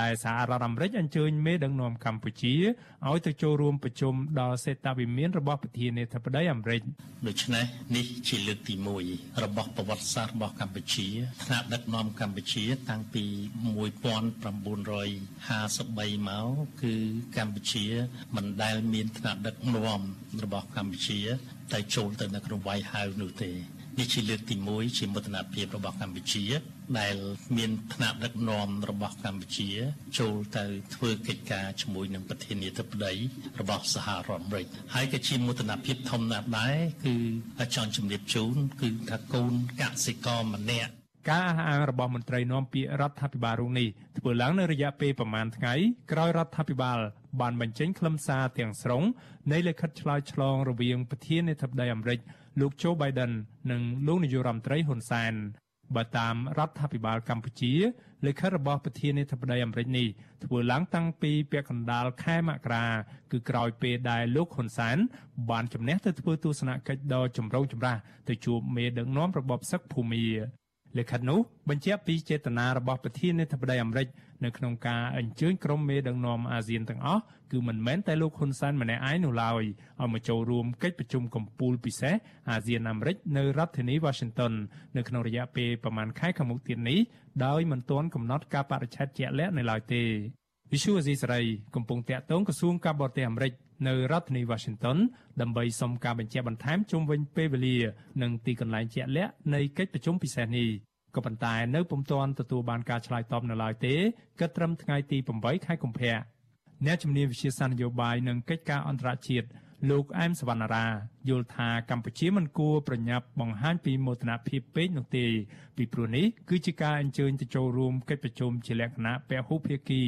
ដែលសហរដ្ឋអាមេរិកអញ្ជើញមេដឹកនាំកម្ពុជាឲ្យទៅចូលរួមប្រជុំដល់សេតវិមានរបស់ប្រធានាធិបតីអាមេរិកដូច្នេះនេះជាលើកទី1របស់ប្រវត្តិសាស្ត្ររបស់កម្ពុជាថ្នាក់ដឹកនាំកម្ពុជាតាំងពី1953មកគឺកម្ពុជាមិនដែលមានថ្នាក់ដឹកនាំរបស់កម្ពុជាតែចូលទៅនៅក្នុងវាយហៅនោះទេ នេះជាលើកទី1ជាមោទនភាពរបស់កម្ពុជា ដែលមានថ្នាក់ដឹកនាំរបស់កម្ពុជា ចូលទៅធ្វើកិច្ចការជាមួយនឹងប្រធានាធិបតីរបស់សហរដ្ឋអាមេរិកហើយក៏ជាមោទនភាពធំណាស់ដែរគឺចង់ជំរាបជូនគឺថាកូនកសិករម្នាក់ការអះអាងរបស់មន្ត្រីនាំពាក្យរដ្ឋាភិបាលរូបនេះធ្វើឡើងនៅរយៈពេលប្រមាណថ្ងៃក្រោយរដ្ឋាភិបាលបានបញ្ចេញខ្លឹមសារទាំងស្រុងនៃលិខិតឆ្លើយឆ្លងរវាងប្រធានាធិបតីអាមេរិក លោកโจ Biden និងលោកនាយករដ្ឋមន្ត្រីហ៊ុនសែនបើតាមរដ្ឋាភិបាលកម្ពុជាលិខិតរបស់ប្រធានាធិបតីអាមេរិកនេះធ្វើឡើងតាំងពីពាក់កណ្ដាលខែមករាគឺក្រោយពេលដែលលោកហ៊ុនសែនបានជំនះទៅធ្វើទស្សនកិច្ចដ៏ចម្រូងចម្រាសទៅជួបមេដឹកនាំរបបសឹកភូមា លិខិតនោះបញ្ជាក់ពីចេតនារបស់ប្រធានាធិបតីអាមេរិកនៅក្នុងការអញ្ជើញក្រុមមេដឹកនាំអាស៊ានទាំងអស់គឺមិនមែនតែលោកហ៊ុនសែនម្នាក់ឯងនោះឡើយឲ្យមកចូលរួមកិច្ចប្រជុំកំពូលពិសេសអាស៊ានអាមេរិកនៅរដ្ឋធានី Washington នៅក្នុងរយៈពេលប្រមាណខែខាងមុខទៀតនេះដោយមិនទាន់កំណត់ការបរិច្ឆេទជាក់លាក់នៅឡើយទេវិសុវអេស៊ីសរ៉ៃកំពុងតាក់ទងក្រសួងការបរទេសអាមេរិក នៅរដ្ឋធានី Washington ដើម្បីសុំការបញ្ជាក់បន្ថែមជុំវិញពេលវេលា និងទីកន្លែងជាក់លាក់នៃកិច្ចប្រជុំពិសេសនេះក៏ប៉ុន្តែនៅពុំទាន់ទទួលបានការឆ្លើយតបនៅឡើយទេគិតត្រឹមថ្ងៃទី8ខែកុម្ភៈអ្នកជំនាញវិទ្យាសាស្ត្រនយោបាយនិងកិច្ចការអន្តរជាតិលោកអែមសវណ្ណារា យល់ថាកម្ពុជាមិនគួរប្រញាប់បង្ហាញពីមោទនភាពពេកនោះទេពីព្រោះនេះគឺជាការអញ្ជើញទៅចូលរួមកិច្ចប្រជុំជាលក្ខណៈពហុភាគី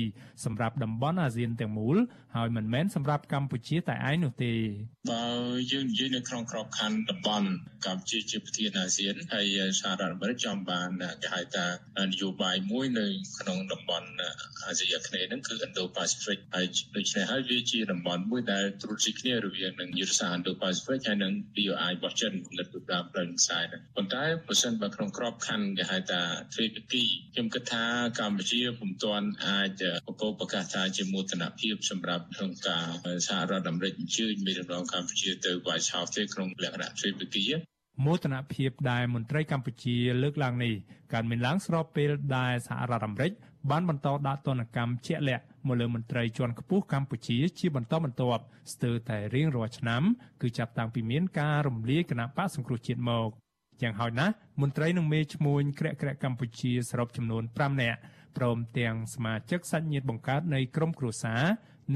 សម្រាប់តំបន់អាស៊ានទាំងមូលហើយមិនមែនសម្រាប់កម្ពុជាតែឯងនោះទេបើយើងនិយាយនៅក្នុងក្របខ័ណ្ឌតំបន់កម្ពុជាជាប្រធានអាស៊ានហើយសហរដ្ឋអាមេរិកចង់បានគេហៅថានយោបាយមួយនៅក្នុងតំបន់អាស៊ីអាគ្នេយ៍ហ្នឹងគឺ Indo-Pacific ហើយដូច្នេះហើយវាជាតំបន់មួយដែលត្រួតស៊ីគ្នារវាងនឹងយុទ្ធសាស្ត្រ Indo-Pacific ហើយនិង BOI របស់ចិនគំនិតពីដើមផ្លូវខ្សែហ្នឹងប៉ុន្តែបើសិនបើក្នុងក្របខ័ណ្ឌគេហៅថាទ្វេភាគីខ្ញុំគិតថាកម្ពុជាពុំទាន់អាចបកគោប្រកាសថាជាមោទនភាពសម្រាប់ក្នុងការសហរដ្ឋអាមេរិកអញ្ជើញមេដឹកនាំកម្ពុជាទៅ White House ទេក្នុងលក្ខណៈទ្វេភាគីមោទនភាពដែលមន្ត្រីកម្ពុជាលើកឡើងនេះកើតមានឡើងស្របពេលដែលសហរដ្ឋអាមេរិកបានបន្តដាក់ទណ្ឌកម្មជាក់លាក់ មកលើមន្ត្រីជាន់ខ្ពស់កម្ពុជាជាបន្តបន្ទាប់ស្ទើរតែរៀងរាល់ឆ្នាំគឺចាប់តាំងពីមានការរំលាយគណៈបកសង្គ្រោះជាតិមកយ៉ាងហោចណាស់មន្ត្រីនឹងមេឈ្មួញក្រាក់ក្រាក់កម្ពុជាសរុបចំនួន5នាក់ព្រមទាំងសមាជិកសាច់ញាតិបង្កើតនៃក្រុមគ្រួសារ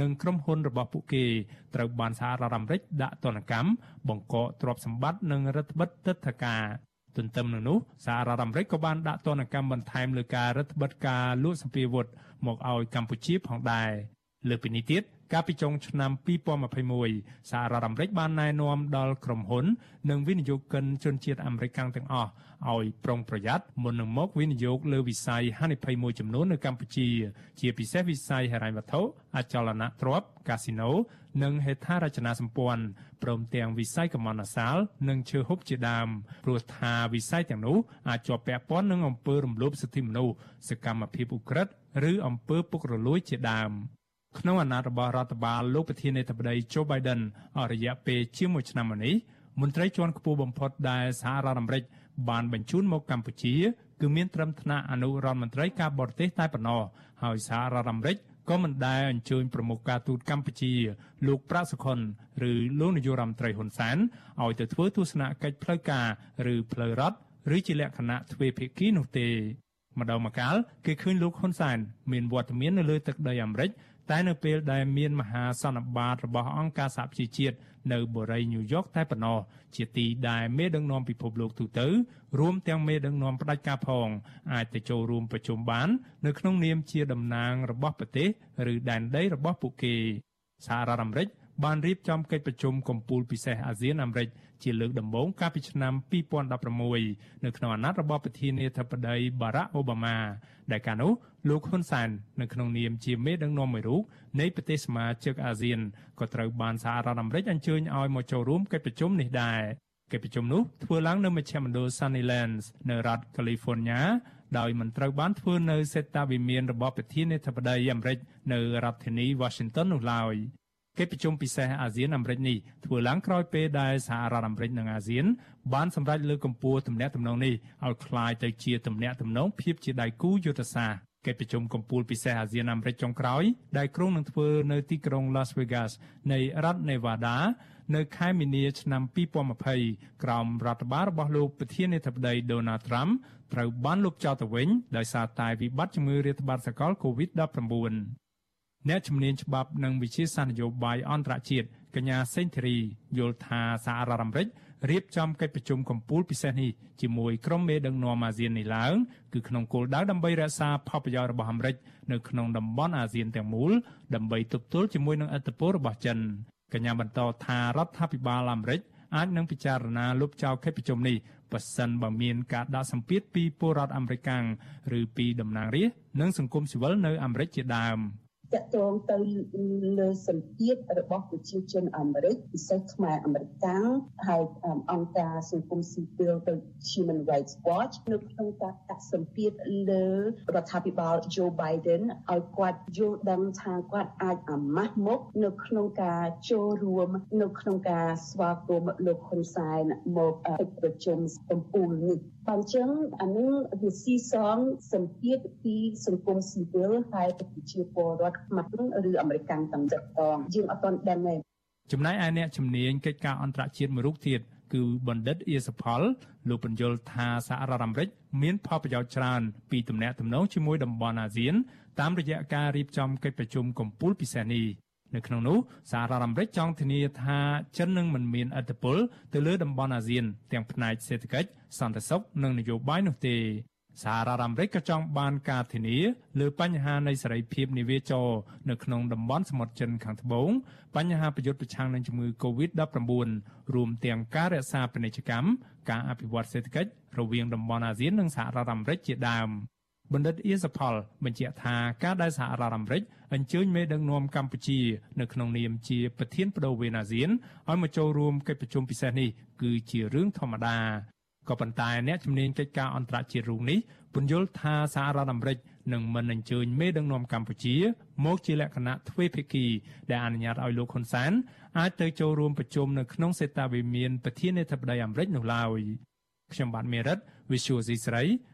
និងក្រុមហ៊ុនរបស់ពួកគេត្រូវបានសហរដ្ឋអាមេរិកដាក់ទណ្ឌកម្មបង្កកទ្រព្យសម្បត្តិនិងរដ្ឋបិទទឹកធការ ទន្ទឹមនឹងនោះសហរដ្ឋអាមេរិកក៏បានដាក់ទណ្ឌកម្មបន្ថែមលើការរដ្ឋបិទការលួចសម្ភារវុធមកឲ្យកម្ពុជាផងដែរលើពីនេះទៀត កាលពីចុងឆ្នាំ2021សហរដ្ឋអាមេរិកបានណែនាំដល់ក្រុមហ៊ុន និងវិនិយោគិនជនជាតិអាមេរិកទាំងអស់ឲ្យប្រុងប្រយ័ត្នមុននឹងមកវិនិយោគលើវិស័យហានិភ័យមួយចំនួននៅកម្ពុជា ជាពិសេសវិស័យហិរញ្ញវត្ថុអចលនទ្រព្យកាស៊ីណូនិងហេដ្ឋារចនាសម្ព័ន្ធព្រមទាំងវិស័យកម្មនសាល និងឈើហូបជាដើមព្រោះថាវិស័យទាំងនោះអាចជាប់ពាក់ព័ន្ធនឹងអំពើរំលោភសិទ្ធិមនុស្សសកម្មភាពឧក្រិដ្ឋឬអំពើពុករលួយជាដើម ក្នុងអាណត្តិរបស់រដ្ឋបាលលោកប្រធានាធិបតី Joe Biden អស់រយៈពេលជាមួយឆ្នាំមកនេះមន្ត្រីជាន់ខ្ពស់បំផុតដែលសហរដ្ឋអាមេរិកបានបញ្ជូនមកកម្ពុជាគឺមានត្រឹមថ្នាក់អនុរដ្ឋមន្ត្រីការបរទេសតែប៉ុណ្ណោះហើយសហរដ្ឋអាមេរិកក៏មិនដែលអញ្ជើញប្រមុខការទូតកម្ពុជា លោកប្រាក់សុខុនឬលោកនាយករដ្ឋមន្ត្រីហ៊ុនសែនឲ្យទៅធ្វើទស្សនកិច្ចផ្លូវការឬផ្លូវរដ្ឋឬជាលក្ខណៈទ្វេភាគីនោះទេម្ដងម្កាលគេឃើញលោកហ៊ុនសែនមានវត្តមាននៅលើទឹកដីអាមេរិក តែនៅពេលដែលមានមហាសន្និបាតរបស់អង្គការសហប្រជាជាតិនៅបូរីញូវយ៉កតែប៉ុណ្ណោះជាទីដែលមេដឹកនាំពិភពលោកទូទៅរួមទាំងមេដឹកនាំផ្ដាច់ការផងអាចទៅចូលរួមប្រជុំបាន នៅក្នុងនាមជាតំណាងរបស់ប្រទេសឬដែនដីរបស់ពួកគេសហរដ្ឋអាមេរិក បានរៀបចំកិច្ចប្រជុំកំពូលពិសេសអាស៊ានអាមេរិកជាលើកដំបូងកាលពីឆ្នាំ2016នៅក្នុងអាណត្តិរបស់ប្រធានាធិបតី Barack Obama ដែលកាលនោះលោកហ៊ុនសែននៅក្នុងនាមជាមេដឹកនាំមួយរូបនៃប្រទេសសមាជិកអាស៊ានក៏ត្រូវបានសហរដ្ឋអាមេរិកអញ្ជើញឲ្យមកចូលរួមកិច្ចប្រជុំនេះដែរកិច្ចប្រជុំនោះធ្វើឡើងនៅមជ្ឈមណ្ឌល Sunnylands នៅរដ្ឋ California ដោយមិនត្រូវបានធ្វើនៅសេតាវិមានរបស់ប្រធានាធិបតីអាមេរិកនៅរដ្ឋធានី Washington នោះឡើយ កិច្ចប្រជុំពិសេសអាស៊ានអាមេរិកនេះធ្វើឡើងក្រោយពេលដែលសហរដ្ឋអាមេរិកនិងអាស៊ានបានសម្រេចលើកកម្ពស់ទំនាក់ទំនងនេះឲ្យคล้ายទៅជាទំនាក់ទំនងភាពជាដៃគូយុទ្ធសាស្ត្រកិច្ចប្រជុំកំពូលពិសេសអាស៊ានអាមេរិកចុងក្រោយដែលក្រុងនឹងធ្វើនៅទីក្រុង Las Vegas នៃរដ្ឋ Nevada នៅខែមីនាឆ្នាំ2020ក្រោមរដ្ឋបាលរបស់លោកប្រធានាធិបតី Donald Trump ត្រូវបានលុបចោលទៅវិញដោយសារតែវិបត្តិជំងឺរាតត្បាតសកល COVID-19 អ្នកជំនាញច្បាប់និងវិជាសាស្ត្រនយោបាយអន្តរជាតិកញ្ញាសេងធីរីយល់ថាសហរដ្ឋអាមេរិករៀបចំកិច្ចប្រជុំកំពូលពិសេសនេះជាមួយក្រុមមេដឹកនាំអាស៊ាននេះឡើងគឺក្នុងគោលដៅដើម្បីរក្សាផលប្រយោជន៍របស់អាមេរិកនៅក្នុងតំបន់អាស៊ានទាំងមូលដើម្បីទប់ទល់ជាមួយនឹងឥទ្ធិពលរបស់ចិនកញ្ញាបន្តថារដ្ឋាភិបាលអាមេរិកអាចនឹងពិចារណាលុបចោលកិច្ចប្រជុំនេះបើសិនបើមានការដាក់សម្ពាធពីពលរដ្ឋអាមេរិកឬពីតំណាងរាស្ត្រនិងសង្គមស៊ីវិលនៅអាមេរិកជាដើម។ តកតងទៅលើសម្ពាធរបស់ប្រជាជនអាមេរិកពិសេសខ្មែរអាមេរិកាំងហើយអង្គការសង្គមស៊ីវិលទៅ Human Rights Watch នៅក្នុងការដាក់សម្ពាធលើរដ្ឋាភិបាល Joe Biden ឲ្យគាត់យល់ដឹងថាគាត់អាចអាម៉ាស់មុខនៅក្នុងការចូលរួមនៅក្នុងការស្វាគមន៍លោកហ៊ុនសែនមកកិច្ចប្រជុំកំពូលនេះ បើអញ្ចឹងអានឹងវាស៊ីសងសម្ពាធពីសង្គមស៊ីវិលហើយប្រជាពលរដ្ឋខ្មែរឬអាមេរិកទាំងចិត្តតងយើងអត់ទាន់ដឹងទេចំណែកឯអ្នកជំនាញកិច្ចការអន្តរជាតិមួយរូបទៀតគឺបណ្ឌិតអៀសផលលោកបញ្យលថាសហរដ្ឋអាមេរិកមានផលប្រយោជន៍ច្រើនពីទំនាក់ទំនងជាមួយតំបន់អាស៊ានតាមរយៈការរៀបចំកិច្ចប្រជុំកំពូលពិសេសនេះ នៅក្នុងនោះសហរដ្ឋអាមេរិកចង់ធានាថាចិននឹងមិនមានឥទ្ធិពលទៅលើតំបន់អាស៊ាន ទាំងផ្នែកសេដ្ឋកិច្ចសន្តិសុខនិងនយោបាយនោះទេសហរដ្ឋអាមេរិកក៏ចង់បានការធានាលើបញ្ហានៃសេរីភាពនិវាចរនៅក្នុងតំបន់សមុទ្រចិនខាងត្បូងបញ្ហាប្រយុទ្ធប្រឆាំងនឹងជំងឺ Covid-19 រួមទាំងការរក្សាពាណិជ្ជកម្មការអភិវឌ្ឍសេដ្ឋកិច្ចរវាងតំបន់អាស៊ាននិងសហរដ្ឋអាមេរិកជាដើម បណ្ឌិតអៀសផល បញ្ជាក់ថាការដែលសហរដ្ឋអាមេរិកអញ្ជើញមេដឹកនាំកម្ពុជានៅក្នុងនាមជាប្រធានបដូវវេនអាស៊ានឲ្យមកចូលរួមកិច្ចប្រជុំពិសេសនេះគឺជារឿងធម្មតាក៏ប៉ុន្តែអ្នកជំនាញកិច្ចការអន្តរជាតិរូបនេះពន្យល់ថាសហរដ្ឋអាមេរិកនឹងមិនអញ្ជើញមេដឹកនាំកម្ពុជាមកជាលក្ខណៈទ្វេភាគី ដែលអនុញ្ញាតឲ្យលោកហ៊ុនសែនអាចទៅចូលរួមប្រជុំនៅក្នុងសេតាវិមានប្រធានាធិបតីអាមេរិកនោះឡើយខ្ញុំបាទមេរិត Visual C ស្រី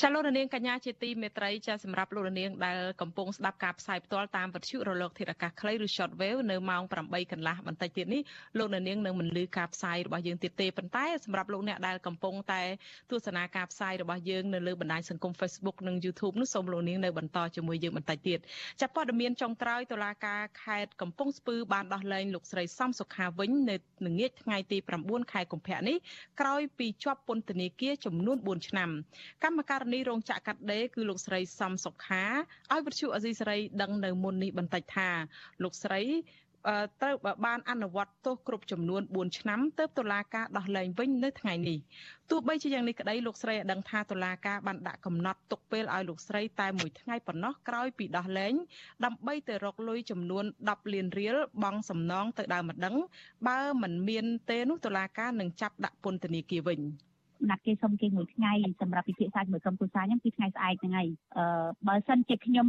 ចាលោកនាងកញ្ញាជាទីមេត្រីចាសម្រាប់លោកនាងដែលកំពុងស្ដាប់ការផ្សាយផ្ទាល់តាមវិទ្យុរលកធាតុអាកាសខ្លីឬ Shortwave នៅម៉ោង8កន្លះបន្តិចទៀតនេះលោកនាងនឹងមិនលឺការផ្សាយរបស់យើងទៀតទេប៉ុន្តែសម្រាប់លោកអ្នកដែលកំពុងតែទស្សនាការផ្សាយរបស់យើងនៅលើបណ្ដាញសង្គម Facebook និង YouTube នោះសូមលោកនាងនៅបន្តជាមួយយើងបន្តិចទៀតចាប់ព័ត៌មានចុងក្រោយតុលាការខេត្តកំពង់ស្ពឺបានដោះលែងលោកស្រីសំសុខាវិញនៅល្ងាចថ្ងៃទី9ខែកុម្ភៈនេះក្រោយពីជាប់ពន្ធនាគារចំនួន4ឆ្នាំកម្មករនីរោងចក្រកាត់ដេរគឺលោកស្រីសំសុខាឲ្យវិទ្យុអេស៊ីសេរីដឹងនៅមុននេះបន្តិចថា លោកស្រីត្រូវបានអនុវត្តទោសគ្រប់ចំនួន4ឆ្នាំទើបតុលាការដោះលែងវិញនៅថ្ងៃនេះទោះបីជាយ៉ាងនេះក្តីលោកស្រីឲ្យដឹងថាតុលាការបានដាក់កំណត់ទុកពេលឲ្យលោកស្រីតែមួយថ្ងៃប៉ុណ្ណោះក្រោយពីដោះលែងដើម្បីទៅរកលុយចំនួន10លានរៀលបង់សំណងទៅដើមម្ដងបើមិនមានទេនោះតុលាការនឹងចាប់ដាក់ពន្ធនាគារវិញ។ ណាត់គេសុំគេមួយថ្ងៃសម្រាប់ពិភាក្សាជាមួយក្រុមគ្រួសារខ្ញុំគឺថ្ងៃស្អែកហ្នឹងហើយអឺបើសិនជាខ្ញុំ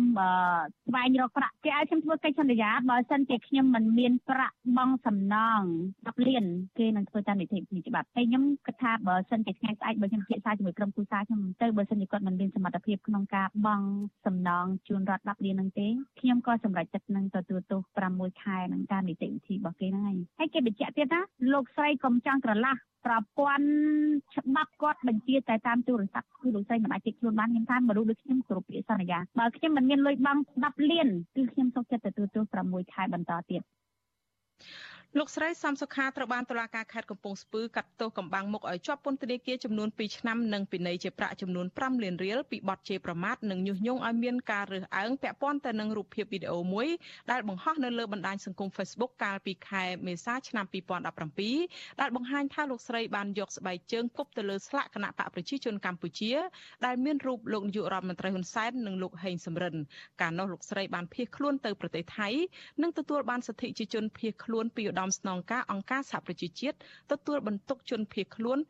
ស្វែងរកប្រាក់គេឲ្យខ្ញុំធ្វើកិច្ចសន្យាបើសិនជាខ្ញុំមិនមានប្រាក់បង់សំណង10លានគេនឹងធ្វើតាមនីតិវិធីច្បាប់ហើយខ្ញុំគិតថាបើសិនជាថ្ងៃស្អែកបើខ្ញុំពិភាក្សាជាមួយក្រុមគ្រួសារខ្ញុំទៅបើសិនជាគាត់មិនមានសមត្ថភាពក្នុងការបង់សំណងជូនរដ្ឋ10លានហ្នឹងទេខ្ញុំក៏សម្រេចចិត្តនឹងទទួលទោស6ខែនឹងតាមនីតិវិធីរបស់គេហ្នឹងហើយហើយគេបញ្ជាក់ទៀតណាលោកស្រីកុំចង់ក្រឡះ ប្រព័ន្ធច្បាប់គាត់បញ្ជាតែតាមទូរស័ព្ទគឺលោកស្រីមិនអាចជិះខ្លួនបានខ្ញុំថាមនុស្សដូចខ្ញុំគ្រប់ពាក្យសន្យាបើខ្ញុំមិនមានលុយបង់10លានគឺខ្ញុំសុខចិត្តទទួលទោស6ខែបន្តទៀត លោកស្រីសំសុខាត្រូវបានតុលាការខេត្តកំពង់ស្ពឺកាត់ទោសកំបាំងមុខឲ្យជាប់ពន្ធនាគារចំនួន2ឆ្នាំនិងពិន័យជាប្រាក់ចំនួន5លានរៀលពីបទជេរប្រមាថនិងញុះញង់ឲ្យមានការរើសអើងពាក់ព័ន្ធទៅនឹងរូបភាពវីដេអូមួយដែលបង្ហោះនៅលើបណ្ដាញសង្គម Facebook កាលពីខែមេសាឆ្នាំ2017ដែលបង្ហាញថាលោកស្រីបានយកស្បែកជើងគប់ទៅលើស្លាកគណៈបកប្រជាជនកម្ពុជា ដែលមានរូបលោកនាយករដ្ឋមន្ត្រីហ៊ុនសែននិងលោកហេងសំរិនកាលនោះលោកស្រីបានភៀសខ្លួនទៅប្រទេសថៃនិងទទួលបានសិទ្ធិជាជនភៀសខ្លួនពីឧត្តមស្នងការអង្គការសហប្រជាជាតិទទួលបន្ទុកជនភៀសខ្លួន